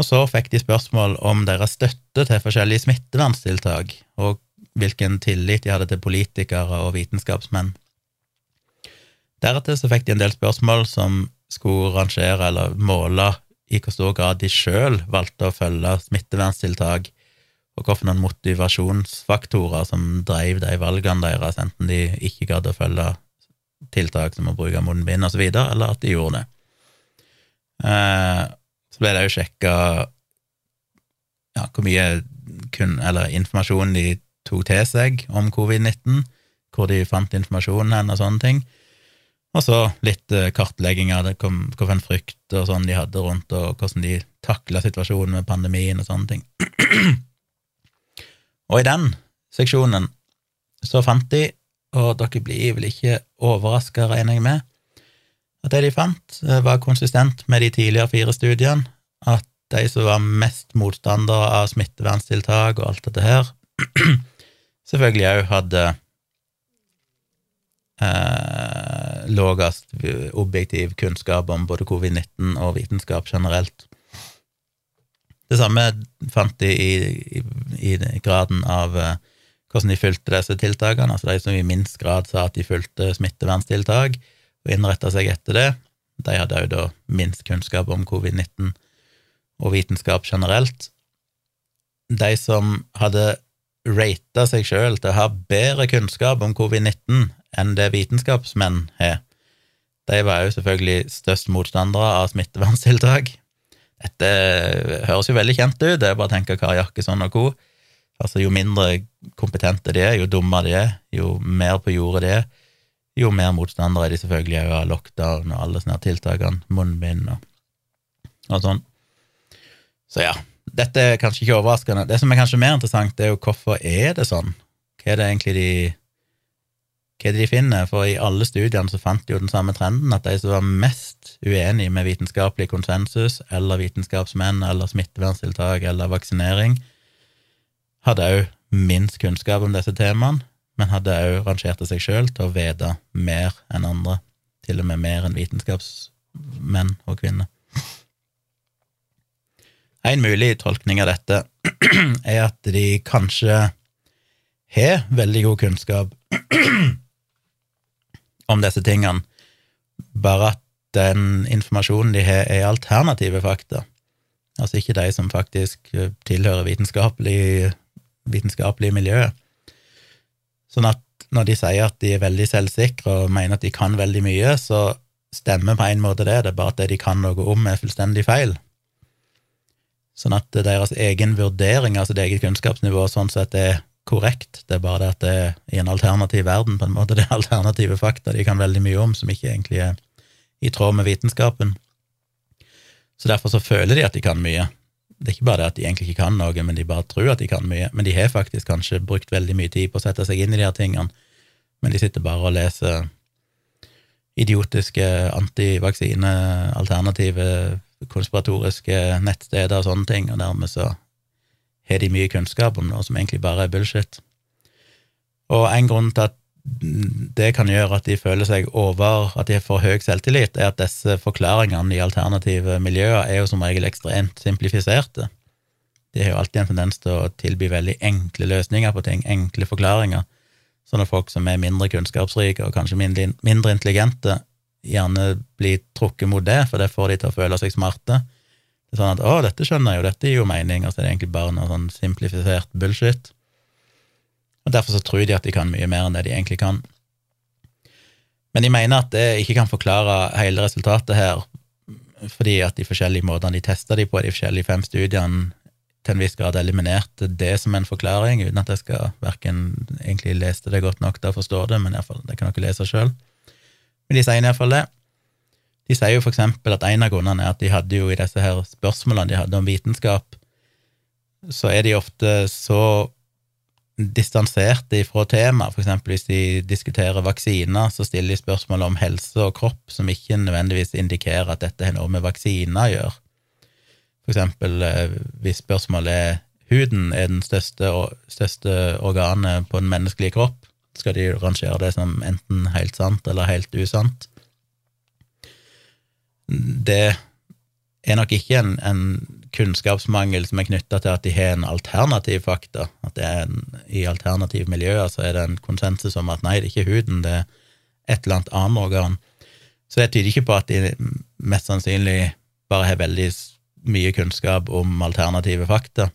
Og så fikk de spørsmål om deres støtte til forskjellige smitteverntiltak, og hvilken tillit de hadde til politikere og vitenskapsmenn. Deretter så fikk de en del spørsmål som skulle rangere eller måle i hvor stor grad de sjøl valgte å følge smitteverntiltak, og hvilke motivasjonsfaktorer som drev de valgene deres, enten de ikke gadd å følge tiltak som å bruke munnbind osv., eller at de gjorde det. Eh, så ble det jo sjekka ja, hvor mye kun, eller informasjon de tok til seg om covid-19, hvor de fant informasjonen hen og sånne ting. Og så litt uh, kartlegging av hvilken frykt og sånn de hadde rundt, og hvordan de takla situasjonen med pandemien og sånne ting. og i den seksjonen så fant de, og dere blir vel ikke overraska, regner jeg med, at det de fant, eh, var konsistent med de tidligere fire studiene, at de som var mest motstandere av smitteverntiltak og alt dette her, selvfølgelig òg hadde eh, lavest objektiv kunnskap om både covid-19 og vitenskap generelt. Det samme fant de i, i, i graden av eh, hvordan de fulgte disse tiltakene, altså de som i minst grad sa at de fulgte smitteverntiltak, og innretta seg etter det, de hadde òg da minst kunnskap om covid-19 og vitenskap generelt. De som hadde rata seg sjøl til å ha bedre kunnskap om covid-19 enn det vitenskapsmenn har, de var jo selvfølgelig størst motstandere av smitteverntiltak. Dette høres jo veldig kjent ut, det er bare å tenke Kari Jakkesson og co. Altså, jo mindre kompetente de er, jo dummere de er, jo mer på jordet de er, jo mer motstandere er de selvfølgelig av lockdown og alle sånne tiltakene, munnbind og, og sånn. Så ja, dette er kanskje ikke overraskende. Det som er kanskje mer interessant, det er jo hvorfor er det sånn? Hva er det egentlig de hva de finner? For i alle studiene så fant de jo den samme trenden, at de som var mest uenig med vitenskapelig konsensus, eller vitenskapsmenn, eller smitteverntiltak, eller vaksinering, hadde òg minst kunnskap om disse temaene, men hadde òg rangert seg sjøl til å vite mer enn andre, til og med mer enn vitenskapsmenn og -kvinner. En mulig tolkning av dette er at de kanskje har veldig god kunnskap om disse tingene, bare at den informasjonen de har, er alternative fakta, altså ikke de som faktisk tilhører vitenskapelig, vitenskapelig miljø. Sånn at når de sier at de er veldig selvsikre og mener at de kan veldig mye, så stemmer på en måte det, det er bare at det de kan noe om, er fullstendig feil. Sånn at deres egen vurdering av sitt eget kunnskapsnivå sånn sett er korrekt, det er bare det at det er i en alternativ verden, på en måte, det er alternative fakta de kan veldig mye om, som ikke egentlig er i tråd med vitenskapen. Så derfor så føler de at de kan mye, det er ikke bare det at de egentlig ikke kan noe, men de bare tror at de kan mye. Men de har faktisk kanskje brukt veldig mye tid på å sette seg inn i de her tingene, men de sitter bare og leser idiotiske antivaksinealternative konspiratoriske nettsteder og sånne ting, og dermed så har de mye kunnskap om noe som egentlig bare er bullshit. Og en grunn til at det kan gjøre at de føler seg over, at de får høy selvtillit, er at disse forklaringene i alternative miljøer er jo som regel ekstremt simplifiserte. De har jo alltid en tendens til å tilby veldig enkle løsninger på ting, enkle forklaringer, sånn at folk som er mindre kunnskapsrike og kanskje mindre intelligente, gjerne blir trukket mot det, for det får de til å føle seg smarte. Det er sånn at 'å, dette skjønner jeg jo, dette gir jo mening', og så er det egentlig bare noe sånn simplifisert bullshit. Og Derfor så tror de at de kan mye mer enn det de egentlig kan. Men de mener at det ikke kan forklare hele resultatet her, fordi at de forskjellige måtene de testa de på, de forskjellige fem studiene, til en viss grad eliminerte det som en forklaring, uten at jeg skal verken egentlig leste det godt nok til å forstå det, men iallfall, det kan dere lese sjøl. Men de sier iallfall det. De sier jo for eksempel at en av grunnene er at de hadde jo i disse her spørsmålene de hadde om vitenskap, så er de ofte så distanserte ifra temaet. For eksempel hvis de diskuterer vaksiner, så stiller de spørsmål om helse og kropp som ikke nødvendigvis indikerer at dette har noe med vaksiner å gjøre. For eksempel eh, hvis spørsmålet er huden er den største, største organet på den menneskelige kropp, skal de rangere det som enten helt sant eller helt usant. Det er nok ikke en, en kunnskapsmangel som er knytta til at de har en alternativ fakta. At det er en, i alternative miljøer så er det en konsensus om at nei, det er ikke huden, det er et eller annet annet organ. Så det tyder ikke på at de mest sannsynlig bare har veldig mye kunnskap om alternative fakta,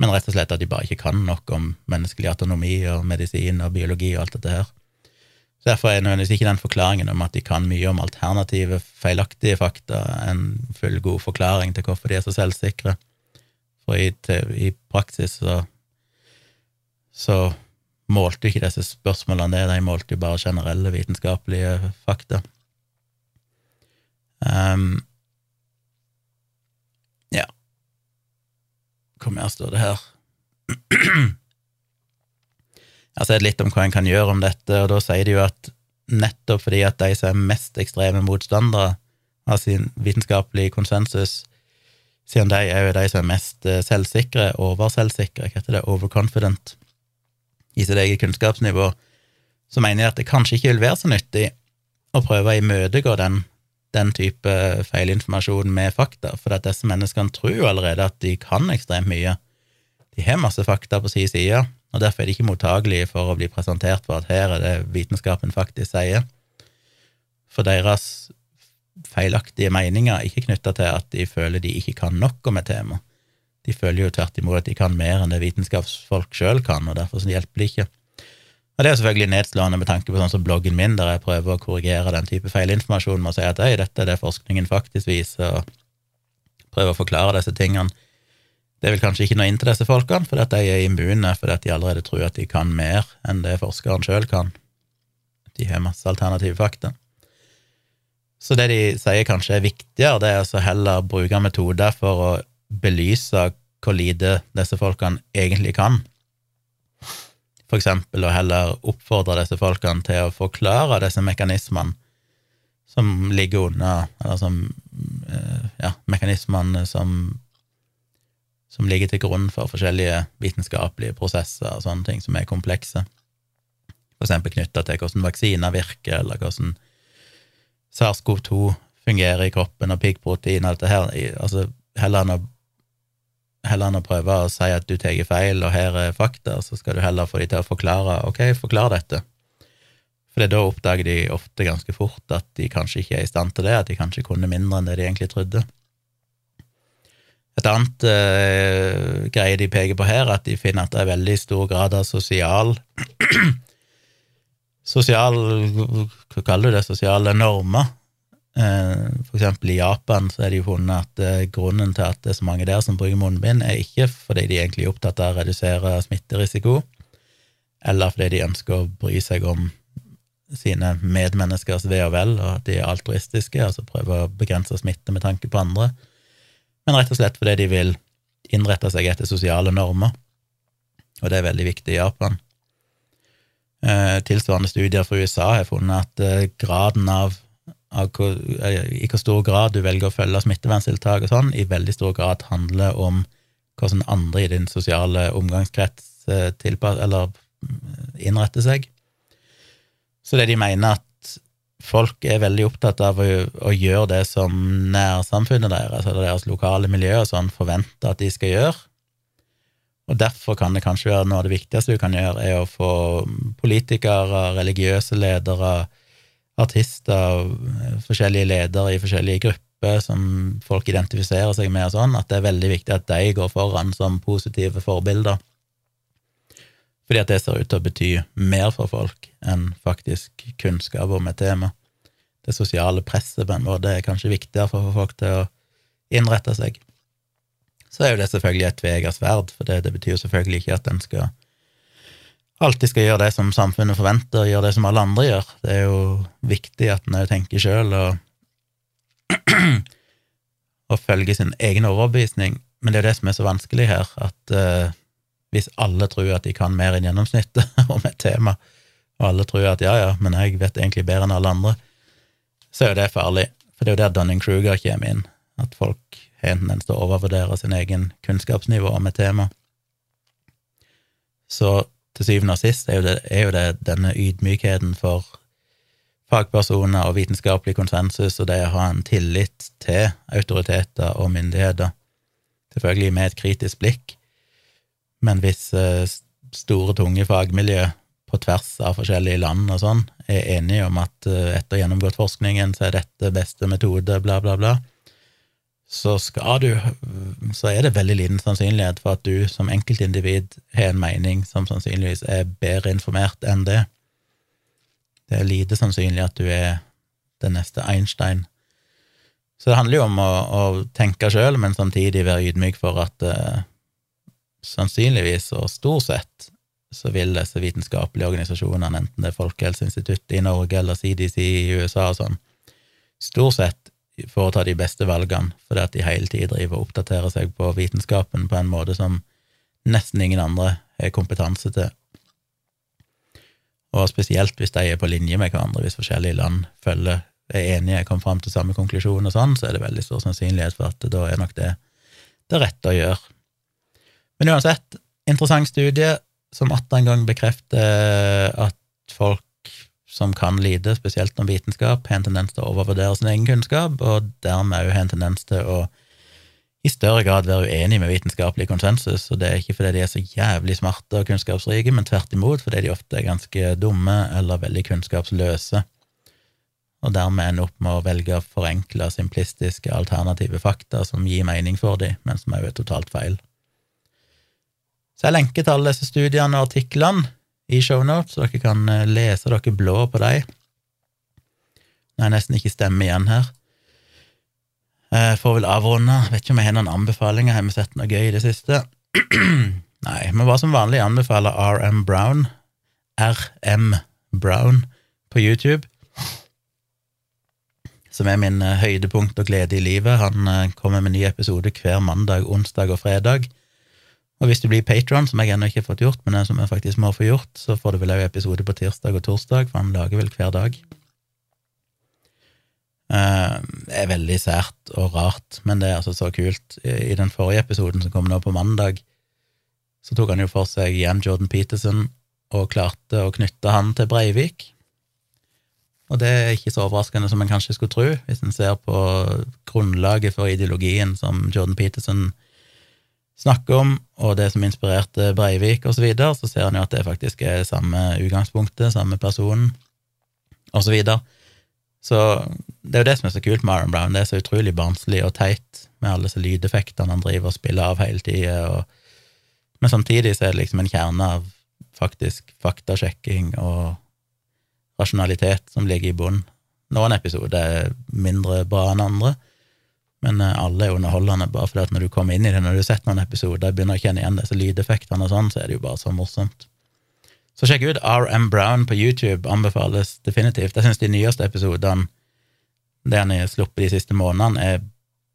men rett og slett at de bare ikke kan nok om menneskelig autonomi og medisin og biologi og alt dette her. Derfor er nødvendigvis ikke den forklaringen om at de kan mye om alternative, feilaktige fakta, en fullgod forklaring til hvorfor de er så selvsikre. For i, til, i praksis så, så målte ikke disse spørsmålene det, de målte jo bare generelle vitenskapelige fakta. Um, ja Hvor mer står det her? Jeg har sett litt om hva en kan gjøre om dette, og da sier de jo at nettopp fordi at de som er mest ekstreme motstandere av sin vitenskapelige konsensus, siden de er jo de som er mest eh, selvsikre, overselvsikre, hva heter det, overconfident, i sitt eget kunnskapsnivå, så mener jeg at det kanskje ikke vil være så nyttig å prøve å imøtegå den, den type feilinformasjon med fakta, for at disse menneskene tror jo allerede at de kan ekstremt mye. De har masse fakta på sin side, og derfor er de ikke mottagelige for å bli presentert for at her er det vitenskapen faktisk sier. For deres feilaktige meninger er ikke knytta til at de føler de ikke kan nok om et tema. De føler jo tvert imot at de kan mer enn det vitenskapsfolk sjøl kan, og derfor hjelper de ikke. Og Det er selvfølgelig nedslående med tanke på sånn som bloggen min, der jeg prøver å korrigere den type feilinformasjon med å si at dette er det forskningen faktisk viser, og prøver å forklare disse tingene det vil kanskje ikke noe inn til disse folkene, fordi at de er immune fordi at de allerede tror at de kan mer enn det forskeren sjøl kan. De har masse alternative fakta. Så det de sier kanskje er viktigere, det er altså heller bruke metoder for å belyse hvor lite disse folkene egentlig kan. For eksempel å heller oppfordre disse folkene til å forklare disse mekanismene som ligger under, eller som eh, Ja, mekanismene som som ligger til grunn for forskjellige vitenskapelige prosesser og sånne ting som er komplekse, eksempel knytta til hvordan vaksiner virker, eller hvordan SARS-CoV-2 fungerer i kroppen, og piggprotein og alt det her, altså heller enn å heller enn å prøve å si at du tar feil, og her er fakta, så skal du heller få de til å forklare ok, forklar dette. For da oppdager de ofte ganske fort at de kanskje ikke er i stand til det, at de kanskje kunne mindre enn det de egentlig trodde. Et annet uh, greie de peker på her, at de finner at det er veldig stor grad av sosial Sosial Hva kaller du det? Sosiale normer. Uh, for eksempel i Japan så er det jo funnet at uh, grunnen til at det er så mange der som bruker munnbind, er ikke fordi de egentlig er opptatt av å redusere smitterisiko, eller fordi de ønsker å bry seg om sine medmenneskers ve og vel, og at de er altruistiske, altså prøver å begrense smitte med tanke på andre men rett og slett fordi de vil innrette seg etter sosiale normer, og det er veldig viktig i Japan. Eh, tilsvarende studier fra USA har funnet at eh, graden av, av hvor, eh, i hvor stor grad du velger å følge smitteverntiltak og sånn, i veldig stor grad handler om hvordan andre i din sosiale omgangskrets tilpass, eller innretter seg. Så det de mener at folk er veldig opptatt av å, å gjøre det som nærsamfunnet deres, eller deres lokale miljø og sånn, forventer at de skal gjøre, og derfor kan det kanskje være noe av det viktigste du kan gjøre, er å få politikere, religiøse ledere, artister, forskjellige ledere i forskjellige grupper som folk identifiserer seg med og sånn, at det er veldig viktig at de går foran som positive forbilder. Fordi at det ser ut til å bety mer for folk enn faktisk kunnskap om et tema. Det sosiale presset på en måte er kanskje viktigere for å få folk til å innrette seg så er jo det selvfølgelig et tveegget sverd, for det, det, betyr jo selvfølgelig ikke at en skal alltid skal gjøre det som samfunnet forventer, gjøre det som alle andre gjør. Det er jo viktig at en òg tenker sjøl og, og følger sin egen overbevisning, men det er jo det som er så vanskelig her, at uh, hvis alle tror at de kan mer enn gjennomsnittet om et tema, og alle tror at ja, ja, men jeg vet egentlig bedre enn alle andre, så er jo det farlig, for det er jo der Dunning-Kruger kommer inn, at folk har en tendens til å sin egen kunnskapsnivå om et tema. Så til syvende og sist er jo det, er jo det denne ydmykheten for fagpersoner og vitenskapelig konsensus og det å ha en tillit til autoriteter og myndigheter. Selvfølgelig med et kritisk blikk, men hvis eh, store, tunge fagmiljø på tvers av forskjellige land og sånn er enige om at eh, etter gjennomgått forskningen så er dette beste metode, bla, bla, bla, så skal du Så er det veldig liten sannsynlighet for at du som enkeltindivid har en mening som sannsynligvis er bedre informert enn det. Det er lite sannsynlig at du er den neste Einstein. Så det handler jo om å, å tenke sjøl, men samtidig være ydmyk for at uh, sannsynligvis og stort sett så vil disse vitenskapelige organisasjonene, enten det er Folkehelseinstituttet i Norge eller CDC i USA og sånn, stort sett foreta de beste valgene, fordi at de hele tiden driver og oppdaterer seg på vitenskapen på en måte som nesten ingen andre har kompetanse til. Og spesielt hvis de er på linje med hverandre, hvis forskjellige land følger, er enige, kommer fram til samme konklusjon og sånn, så er det veldig stor sannsynlighet for at da er nok det det rette å gjøre. Men uansett, interessant studie som atter en gang bekrefter at folk som kan lite, spesielt om vitenskap, har en tendens til å overvurdere sin egen kunnskap, og dermed òg har en tendens til å i større grad være uenig med vitenskapelig konsensus, og det er ikke fordi de er så jævlig smarte og kunnskapsrike, men tvert imot fordi de ofte er ganske dumme eller veldig kunnskapsløse, og dermed ender opp med å velge forenkla, simplistiske, alternative fakta som gir mening for dem, men som òg er totalt feil. Så jeg lenker til alle disse studiene og artiklene i shownotes, så dere kan eh, lese dere blå på dem. Nei, nesten ikke stemme igjen her. Jeg eh, får vel avrunde. Vet ikke om jeg har noen anbefalinger. Har vi sett noe gøy i det siste? Nei, men bare som vanlig anbefaler RM Brown, RM Brown, på YouTube. Som er min eh, høydepunkt og glede i livet. Han kommer med ny episode hver mandag, onsdag og fredag. Og hvis du blir patron, som jeg ennå ikke har fått gjort, men som jeg faktisk må få gjort, så får du vel òg episode på tirsdag og torsdag, for han lager vel hver dag. Det er veldig sært og rart, men det er altså så kult. I, den forrige episoden som kom nå på mandag, så tok han jo for seg igjen Jordan Peterson og klarte å knytte han til Breivik. Og det er ikke så overraskende som en kanskje skulle tro, hvis en ser på grunnlaget for ideologien som Jordan Peterson snakker om, og det som inspirerte Breivik osv., så, videre, så ser han jo at det faktisk er samme utgangspunktet, samme person, og så videre. Så det er jo det som er så kult med Aaron Brown, det er så utrolig barnslig og teit med alle disse lydeffektene han driver og spiller av hele tida, men samtidig så er det liksom en kjerne av faktisk faktasjekking og rasjonalitet som ligger i bunnen. Noen episoder er mindre bra enn andre, men eh, alle er underholdende, bare fordi at når du kommer inn i det, når du har sett noen episoder, begynner å kjenne igjen disse lydeffektene og sånn, så er det jo bare så morsomt. Så sjekk ut RM Brown på YouTube, anbefales definitivt. Jeg syns de nyeste episodene, det han har sluppet de siste månedene, er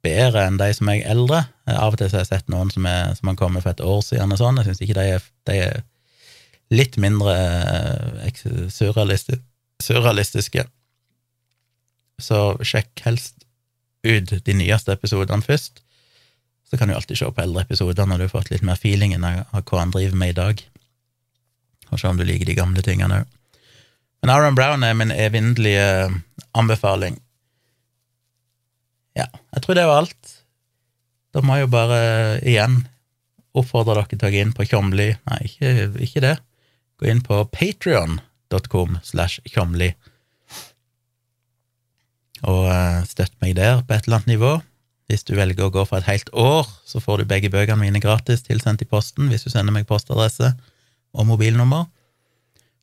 bedre enn de som er eldre. Av og til har jeg sett noen som, er, som han kom for et år siden og sånn, jeg syns ikke de er, de er litt mindre eh, surrealistiske. Så sjekk helst ut de nyeste episodene først. Så kan du alltid se på eldre episoder når du har fått litt mer feelingen av hva han driver med i dag, og se om du liker de gamle tingene òg. Men Aaron Brown er min evinnelige anbefaling. Ja, jeg tror det var alt. Da må jeg jo bare igjen oppfordre dere til å gå inn på Tjomli Nei, ikke, ikke det. Gå inn på patrion.com slash tjomli og uh, støtt meg der på et eller annet nivå. Hvis du velger å gå for et helt år, så får du begge bøkene mine gratis tilsendt i posten hvis du sender meg postadresse og mobilnummer.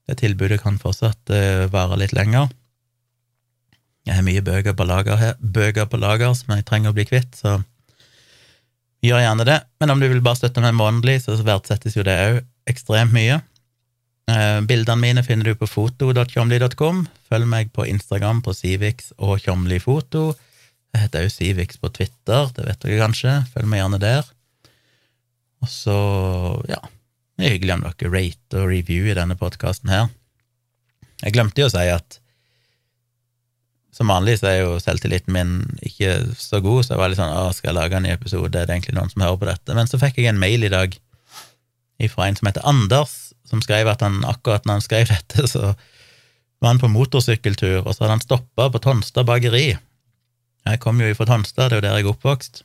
Det tilbudet kan fortsatt uh, vare litt lenger. Jeg har mye bøker på lager her, bøker på lager som jeg trenger å bli kvitt, så gjør gjerne det. Men om du vil bare støtte meg månedlig, så verdsettes jo det òg ekstremt mye. Uh, bildene mine finner du på foto.tjomli.com. Følg meg på Instagram på Civix og Tjomli Foto. Jeg heter også Civix på Twitter, det vet dere kanskje. Følg meg gjerne der. Og så, ja Det er hyggelig om dere rate og review i denne podkasten her. Jeg glemte jo å si at som vanlig så er jo selvtilliten min ikke så god, så jeg var litt sånn 'Å, skal jeg lage en ny episode? Er det egentlig noen som hører på dette?' Men så fikk jeg en mail i dag fra en som heter Anders, som skrev at han akkurat når han skrev dette, så var han på motorsykkeltur, og så hadde han stoppa på Tonstad bakeri. Jeg kom jo fra Tonstad, det er jo der jeg er oppvokst.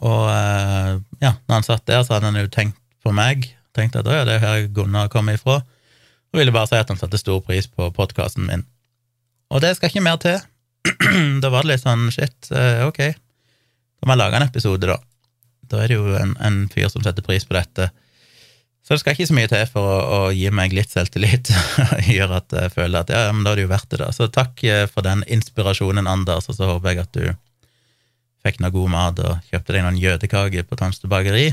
Og eh, ja, når han satt der, så hadde han jo tenkt på meg, tenkte at ja, det er her Gunnar kommer ifra, og ville bare si at han satte stor pris på podkasten min. Og det skal ikke mer til. da var det litt sånn shit, eh, ok, kan vi lage en episode, da? Da er det jo en, en fyr som setter pris på dette. Så det skal ikke så mye til for å, å gi meg litt selvtillit, gjøre at jeg føler at ja, men da er det jo verdt det, da. Så takk eh, for den inspirasjonen, Anders, og så håper jeg at du fikk noe god mat og kjøpte deg noen jødekaker på Tonstad bakeri,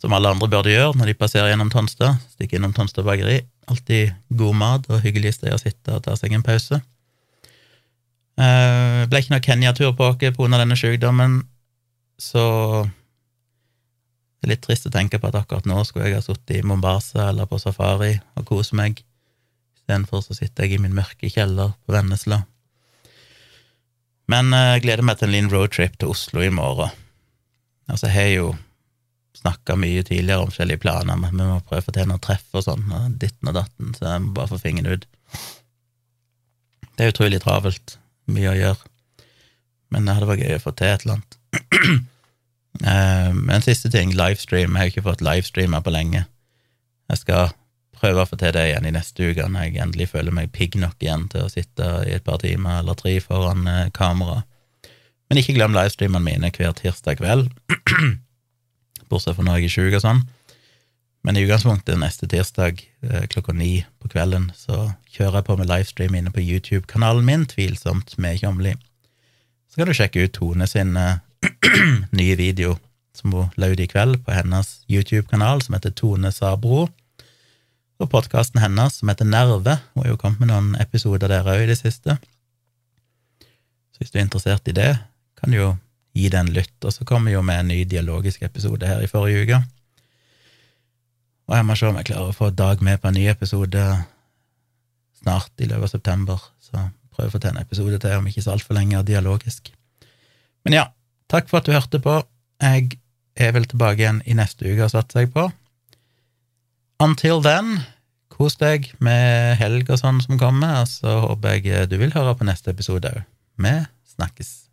som alle andre burde gjøre når de passerer gjennom Tonstad. Stikke innom Tonstad bakeri. Alltid god mat og hyggelig sted å sitte og ta seg en pause. Eh, ble ikke noe Kenya-tur på oss pga. denne sykdommen, så det er litt trist å tenke på at akkurat nå skulle jeg ha sittet i Mombasa eller på safari og kose meg. Istedenfor så sitter jeg i min mørke kjeller på Vennesla. Men eh, jeg gleder meg til en liten roadtrip til Oslo i morgen. Altså, jeg har jo snakka mye tidligere om forskjellige planer, men vi må prøve å få til noen treff og sånn, ditten og datten, så jeg må bare få fingeren ut. Det er utrolig travelt, mye å gjøre, men det hadde vært gøy å få til et eller annet. Eh, en siste ting, livestream. Jeg har ikke fått livestreama på lenge. Jeg skal prøve å få til det igjen i neste uke, når jeg endelig føler meg pigg nok igjen til å sitte i et par timer eller tre foran eh, kamera. Men ikke glem livestreamene mine hver tirsdag kveld, bortsett fra når jeg er sjuk og sånn. Men i utgangspunktet neste tirsdag eh, klokka ni på kvelden så kjører jeg på med livestream inne på YouTube-kanalen min, Tvilsomt med Tjomli. Så kan du sjekke ut Tone sin nye video som hun la ut i kveld på hennes YouTube-kanal, som heter Tone Sabro, og podkasten hennes, som heter Nerve. Hun har jo kommet med noen episoder der òg i det siste. Så hvis du er interessert i det, kan du jo gi det en lytt. Og så kommer vi jo med en ny dialogisk episode her i forrige uke. Og jeg må se om jeg klarer å få Dag med på en ny episode snart, i løpet av september. Så prøv å få til en episode til om ikke så altfor lenge, dialogisk. Men ja, Takk for at du hørte på. Jeg er vel tilbake igjen i neste uke, satser jeg på. Until then, kos deg med helg og sånn som kommer, og så håper jeg du vil høre på neste episode òg. Vi snakkes.